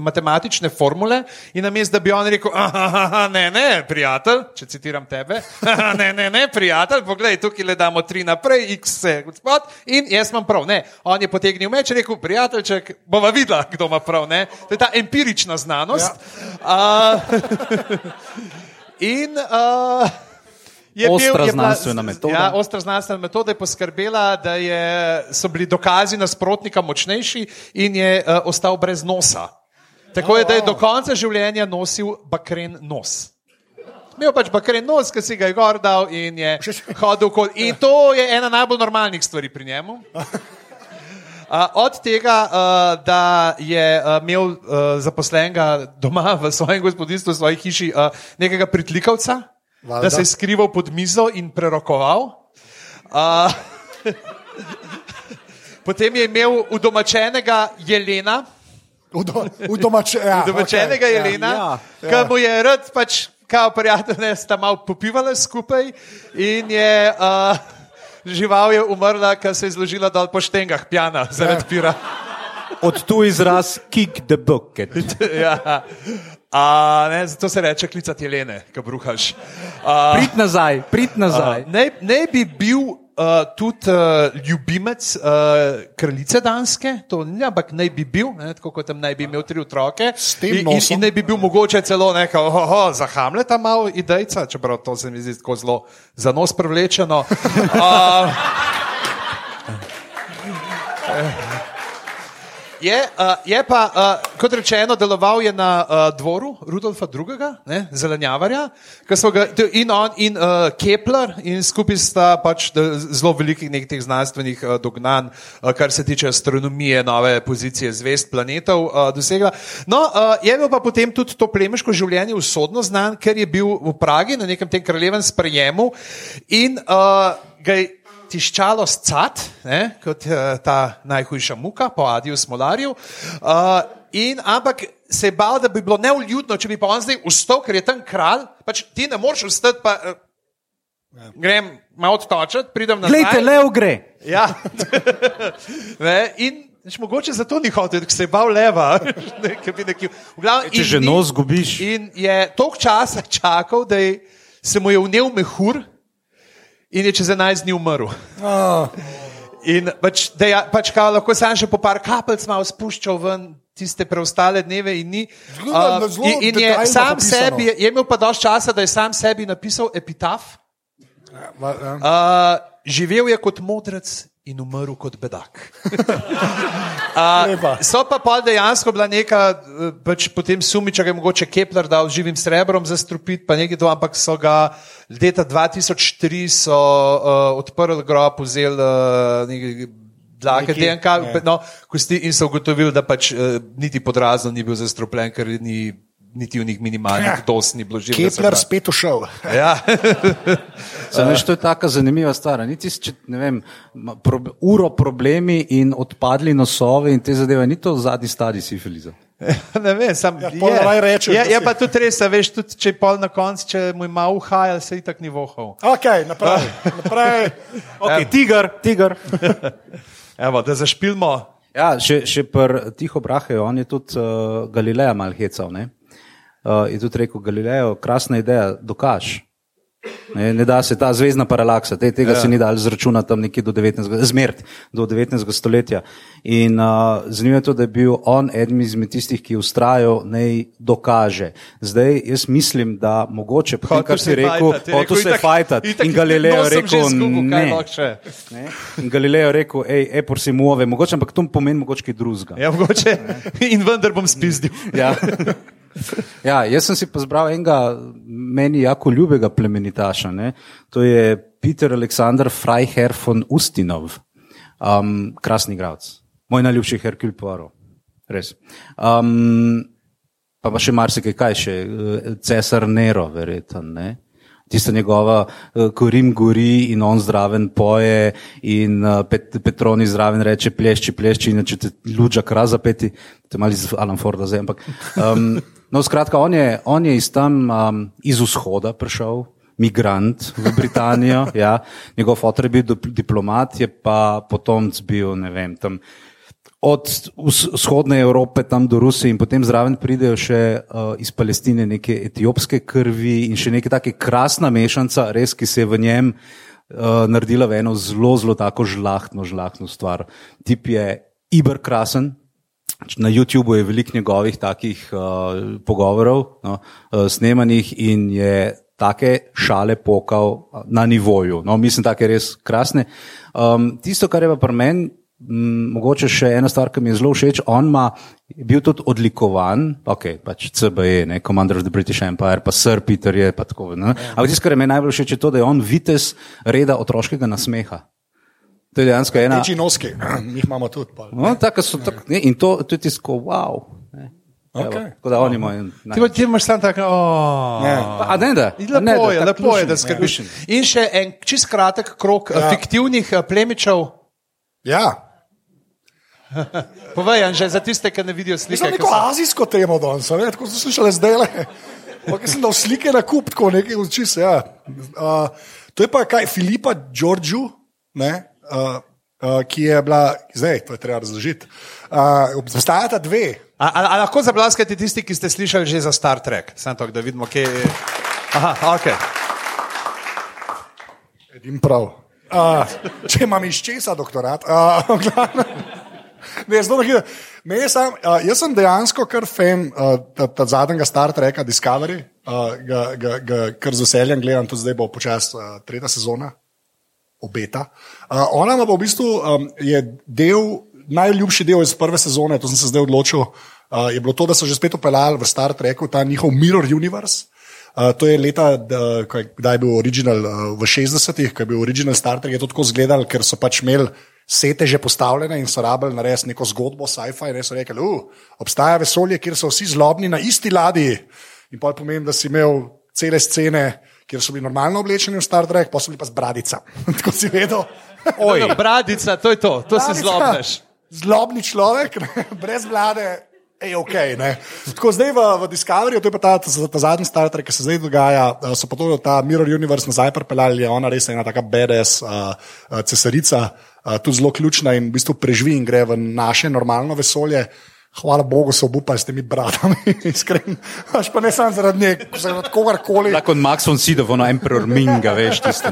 matematične formule in namesto, da bi on rekel, "Ahaha, ne, ne, prijatelj, če citiram tebe, "Ahaha, ne, ne, ne, prijatelj, poglej, tukaj le damo tri naprej, x se gospod in jaz imam prav. Ne, on je potegnil meč in rekel, prijateljček, bova videla, kdo ima prav. Ne? To je ta empirična znanost. Ja. Uh, in uh, je Ostra bil, je znanstvena metoda. Ja, ostra znanstvena metoda je poskrbela, da je, so bili dokazi nasprotnika močnejši in je uh, ostal brez nosa. Tako je, da je do konca življenja nosil bakren nos. Imel pač bakren nos, ki si ga je gor dal in je hodil okoli. In to je ena najbolj normalnih stvari pri njemu. Uh, od tega, uh, da je uh, imel uh, zaposlenega doma v svojem gospodinstvu, v svoji hiši, uh, nekega pritlikavca, Valjda. da se je skrival pod mizo in prerokoval. Uh, potem je imel udomačenega jelena, V, do, v domače, ja, udomačenega okej, jelena, Ja, ja, ki mu je rad pač. Kao prijatelj, ne, sta malo popivali skupaj in je uh, žival je umrla, ker se je zložila dol po štengah, pijana, zaradi pira. Od tu izraz kick the bucket. ja. A, ne, zato se reče klicati jelene, ki bruhaš. A, Prid nazaj, prid nazaj. ne, ne bi bil uh, tudi uh, ljubimec uh, kraljice Danske, to ni, ampak naj bi bil, ne, tako kot tam naj bi imel tri otroke. In, in, in naj bi bil mogoče celo nekaj, oh, oh, za Hamleta malo idejca, čeprav to se mi zdi tako zelo za nos privlečeno. Uh, Je, uh, je pa, uh, kot rečeno, deloval je na uh, dvoru Rudolfa II., ne, zelenjavarja, ga in on in uh, Kepler in skupaj sta pač zelo velikih nekih znanstvenih uh, dognanj, uh, kar se tiče astronomije, nove pozicije zvest planetov uh, dosegla. No, uh, je bil pa potem tudi to plemiško življenje usodno znan, ker je bil v Pragi na nekem tem kraljevem sprejemu in uh, ga je tiščalo scat, ne, kot uh, ta najhujša muka po Adiju Smolarju. Uh, in, ampak se je bal, da bi bilo neuljudno, če bi pa on zdaj vstal, ker je tam kralj. Pač ti ne moreš vstati, pa uh, grem malo odtočiti, pridem nazaj. Glejte, Leo gre. Ja. ne, in Veš, mogoče zato ni hotel, ker se je bal leva. Ne, ker bi nekaj- v glavnem, Če in že nos zgubiš. In je toliko časa čakal, da je, se mu je vnel mehur in je čez 11 dni umrl. Ah, In pač, da je pač kao, lahko sam še po par kapljic malo spuščal ven tiste preostale dneve in ni. Zelo- zelo in, in je sam popisano. sebi, je imel pa dosti časa, da je sam sebi napisal epitaf. Uh, živel je kot modrec in umrl kot bedak. Uh, so pa pol dejansko bila neka, eh, pač potem sumi, če ga je mogoče Kepler dal živim srebrom zastrupiti, pa nekaj to, ampak so ga leta 2003 so uh, odprli grob, vzeli uh, nekaj. Dlake, DNK, ja. no, kosti in so ugotovili, da pač uh, niti podrazno ni bil zastrupljen, ker ni niti v njih minimalnih Ja. dos ni bilo živega. Kepler spet ušel. Ja. Sam veš, to je taka zanimiva stvar. Niti, s- če, ne vem, prob, uro problemi in odpadli nosovi in te zadeve, ni to zadnji stadij sifiliza. Ne vem, sam Ja, pol raje rečeš, je, da je si- pa tudi res, a veš, tudi če je pol na koncu, če mu je malo uhajal, se je tako ni vohal. Ok, naprej. naprej. Okay, tiger, tiger. Evo, da zašpilmo. Ja, še, še pri Tiho Braheju, on je tudi uh, Galileja mal hecal. Ne? Uh, je tudi rekel, Galilejo, krasna ideja, dokaž. Ne, ne da se ta zvezdna paralaksa, te, tega ja. se ni dal zračunati tam nekje do 19. zmert do 19. stoletja. In uh, zanimivo je to, da je bil on eden izmed tistih, ki je ustrajal, naj dokaže. Zdaj jaz mislim, da mogoče, po tem, Hotel kar si rekel, je hotel se itak In Galileo že rekel, izgubil, kaj ne. Ne? In Galileo je rekel, hej, epor si muove, mogoče, ampak to pomeni mogoče kaj drugega. Ja, mogoče. In vendar bom spizdil. Ja. Ja, jaz sem si pa zbral enega meni jako ljubega plemenitaša. Ne? To je Peter Aleksandr Freiherr von Ustinov, um, krasni igralec, moj najljubši Herkul Poirot. Res. Um, pa pa še marsikaj, kaj še, eh, cesar Nero, verjetno. Tista njegova, uh, ko Rim gori in on zraven poje, in uh, Pet, Petroni zraven reče: plešči, plešči, in če te luča kra zapeti, te mali z Alan Forda zdaj. Ampak, um, no, skratka, on je, on je iz tam, um, iz vzhoda prišel, migrant v Britanijo. ja. Njegov fotor je bil dip- diplomat, je pa potomc bil, ne vem, tam od vzhodne Evrope tam do Rusije in potem zraven pridejo še uh, iz Palestine neke etiopske krvi in še neka taka krasna mešanca, res, ki se je v njem uh, naredila v eno zelo, zelo tako žlahtno, žlahtno stvar. Tip je iberkrasen. Na YouTubu je veliko njegovih takih uh, pogovorov, no, uh, snemanih in je take šale pokal na nivoju. No, mislim, take res krasne. Um, tisto, kar je pa pri meni, mogoče še ena stvar, ki mi je zelo všeč, on ima je bil tudi odlikovan, ok, pač CBE, ne, Commander of the British Empire, pa Sir Peter je pa tako. Ne. Ampak tisto, kar je meni najbolj všeč, je to, da je on vitez reda otroškega nasmeha. To je dejansko ena. Reči noski, mi jih imamo tudi. pol. No, tako so, tak, ne, in to, to je tisto, wow. Ne. Evo, Okej. Tako da oni imajo. Ti, pa- ti imaš samo tako, oh. Ne. A ne, da. In Lepo ne, da, je, lepo je, da lušen, skrbiš. lušen. In še en čist kratek krok ja. Ja. fiktivnih eh, plemičev. Ja, Povej, Anže, za tiste, ki ne vidijo slike. Mislim, neko so- azijsko temo danes, ne, tako sem slišal zdaj le. Ampak sem dal slike na kup, tako nekaj uči se. Ja. Uh, to je pa kaj, Filipa Đorđu, ne, uh, uh, ki je bila, zdaj to je treba razložiti. Uh, obstajata dve. A, a, a lahko zablaskate tisti, ki ste slišali že za Star Trek? Samo to, da vidimo, kje je. Aha, ok. Edim prav. Uh, če imam iz česa doktorat. Uh. ne, zelo hitro. Ne, jaz, sem, uh, jaz sem dejansko kar fan uh, ta, ta zadnjega Star Treka Discovery, uh, ga, ga, ga kar z veseljem gledam, tudi zdaj bo počasi uh, tretja sezona. Obeta. Uh, ona pa v bistvu um, je del, najljubši del iz prve sezone, to sem se zdaj odločil, uh, je bilo to, da so že spet upeljali v Star Treku ta njihov Mirror Universe. Uh, to je leta, da, kdaj je bil original uh, v 60-ih, ko je bil original Star Trek, je to tako izgledal, ker so pač imeli sete že postavljene in so rabili narediti neko zgodbo, sci-fi, in res so rekli, uh, obstaja vesolje, kjer so vsi zlobni na isti ladji. In pa pomeni, da si imel cele scene, kjer so bili normalno oblečeni v Star Trek, pa so bili pa z bradica. tako si vedel. Oj, bradica, to je to, to si Bradica, zlobneš. Zlobni človek, ne, brez vlade. Ej, okay, ne. Tako zdaj v, v Discovery, to je pa ta, ta, ta zadnji Star Trek, ki se zdaj dogaja, eh, so pa to ta Mirror Universe nazaj pripeljali, je ona res ena taka BDS uh, uh, cesarica, uh, tudi zelo ključna in v bistvu preživi in gre v naše normalno vesolje. Hvala Bogu, so obupali s temi bratami, iskreni. Až pa ne samo zaradi nje, zaradi kogarkoli. Tako kot Max von Sydow, ono Emperor Minga, veš, tisti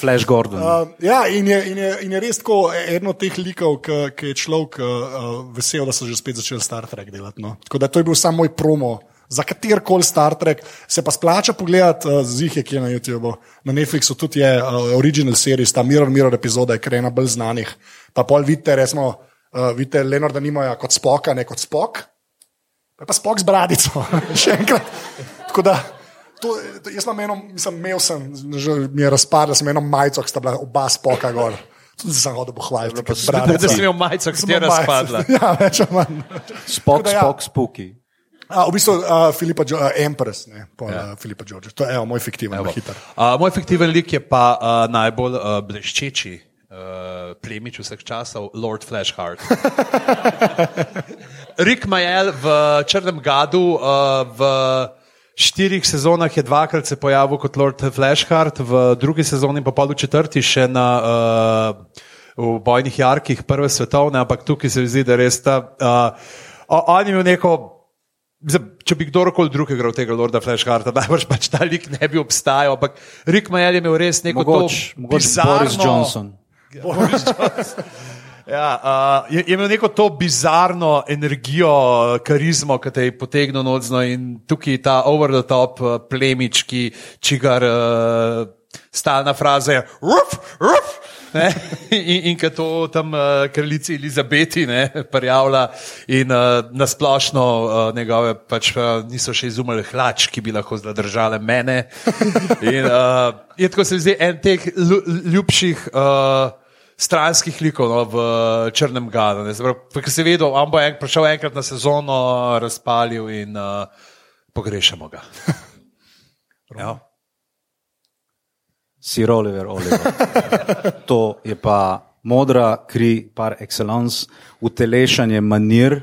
Flash Gordon. Uh, ja, in je, in, je, in je res tako eno od teh likov, ki ki je človek uh, vesel, da so že spet začeli Star Trek delati. No. Tako da to je bil samo moj promo. Za katerkoli Star Trek se pa splača pogledati, uh, zih je kje na YouTubu. Na Netflixu tudi je uh, original series, ta Mirror Mirror epizoda je kar ena bolj znanih. Pa pol vidite, resmo, uh, vidite Leonarda nimajo kot spoka, ne kot spok. Pa je pa spok z bradico, še enkrat. Tako da, to, to, jaz imam eno, mislim, imel sem, že mi je razpadlo, sem eno majico, ki sta bila oba spoka gor. Tudi sem hodil pohvaliti, ker Da si imel majico, ki je Sem imel majico. razpadla. Ja, več ali manj. Spok, ja. spok, spooky. A, v bistvu uh, Filipa, uh, Empress, ne, pa ja. uh, Filipa George. To je evo, moj fiktiven, Evo. hiter. Uh, moj fiktiven lik je pa uh, najbolj uh, bleščeči uh, plemič vseh časov, Lord Flashheart. Rick Majel v Črnem Gadu uh, v štirih sezonah je dvakrat se pojavil kot Lord Flashheart, v drugi sezoni pa pol v četrti še na. Uh, V bojnih jarkih prve svetovne, ampak tukaj se mi zdi, da res ta. Uh, on je imel neko če bi kdorkoli drug igral tega Lorda Flashharta, najbrž pač ta lik ne bi obstajal, ampak Rick Majel je imel res neko Mogoče to mogoč bizarno, Boris Johnson. Boris Johnson. Ja, uh, je, je imel neko to bizarno energijo, karizmo, ki te je potegnil nocno in tukaj ta over the top uh, plemič, ki čigar uh, stalna fraza je ruf, ruf. Ne, in, in ki to tam uh, kraljici Elizabeti ne, prijavlja, in uh, nasplošno uh, njegove pač uh, niso še izumili hlač, ki bi lahko zadržale mene. In, uh, je tako se mi zdi en teh lju- ljubših. Uh, Stranskih likov no, v Črnem Gadu. Ker je vedel, on bo en, prišel enkrat na sezono, razpalil in uh, pogrešamo ga. ja. Sir Oliver, Oliver. To je pa modra kri par excellence, utelešanje manir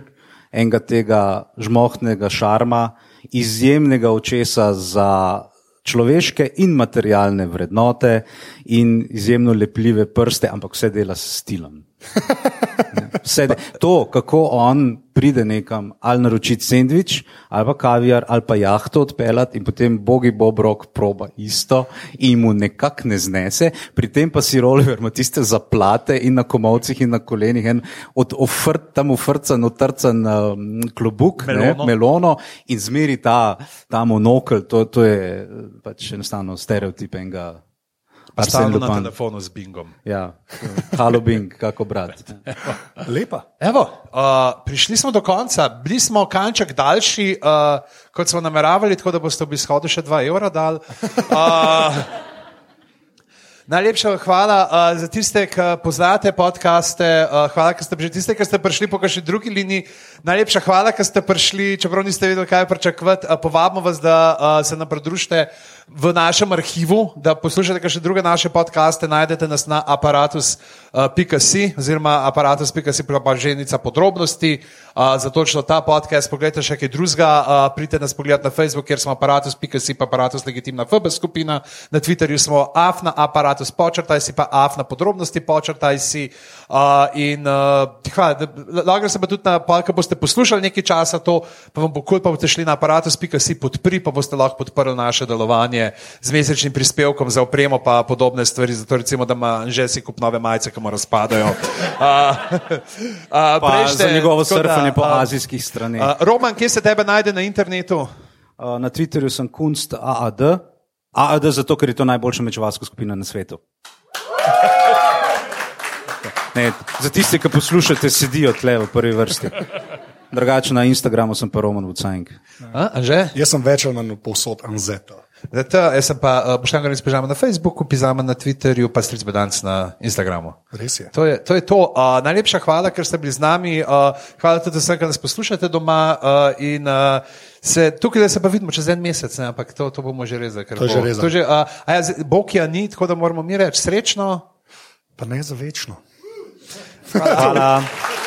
enega tega žmohtnega šarma, izjemnega očesa za človeške in materialne vrednote in izjemno lepljive prste, ampak vse dela s stilom. Vse de, to, kako on pride nekam ali naročiti sendvič, ali pa kaviar, ali pa jahto odpeljati in potem bogi Bobrok proba isto in mu nekako ne znese, pri tem pa si Oliver ima tiste zaplate in na komovcih in na kolenih, en od ofrt, tam ufrcan, otrcan um, klobuk, Melono. Ne, melono in zmeri ta, ta monokl, to, to je eh, pač enostavno stereotip enega. Stalno na telefonu z Bingom. Ja, halo Bing, kako brat. Lepa. Evo, uh, prišli smo do konca, bili smo kanček daljši, uh, kot smo nameravali, tako da boste ob izhodu še 2 evra dal. Uh, Najlepša hvala uh, za tiste, ki poznate podcaste, uh, hvala, ker ste že tiste, ki ste prišli po kakšni drugi liniji. Najlepša hvala, ker ste prišli, čeprav niste vedeli, kaj pričakovati. Uh, povabimo vas, da uh, se nam pridružite v našem arhivu, da poslušate še druge naše podcaste. Najdete nas na aparatus.si oziroma aparatus.si pa ženica podrobnosti. Uh, za točno ta podcast, pogledajte še kaj drugega, uh, pridite nas pogledati na Facebook, kjer smo aparatus.si pa aparatus legitimna FB skupina, na Twitterju smo afna aparatus počrtaj si pa afna podrobnosti počrtaj si. Uh, in uh, hvala, da- lahko se pa tudi na pa, ko boste poslušali nekaj časa to, pa vam bo kul, pa boste šli na aparatus.si podpri, pa boste lahko podprli naše delovanje z mesečnim prispevkom za opremo pa podobne stvari, zato recimo, da ima že si kup nove majice, ki mu razpadajo. Uh, uh, Pa za njegovo surfanje po azijskih straneh. Uh, Roman, kje se tebe najde na internetu? Uh, Na Twitterju sem kunst AAD. AAD zato, ker je to najboljša mečevalska skupina na svetu. Ne, za tiste, ki poslušate, sedijo tle v prvi vrsti. Drugače na Instagramu sem pa Roman Anže? Jaz sem več ali manj povsod anzeta. Zato, jaz sem pa uh, Boštjan Ganis Pižama na Facebooku, Pižama na Twitterju, pa Stric Bedanc na Instagramu. Res je. To je to. Je to. Uh, najlepša hvala, ker ste bili z nami. Uh, hvala tudi vsem, ki nas poslušate doma. Uh, in, uh, se, tukaj se pa vidimo čez en mesec, ne, ampak to, to bomo že rezali. ker To je bo- že rezano. to je že, uh, a ja, z- Bog ja ni, tako da moramo mi reči srečno. Pa ne za večno. Hvala.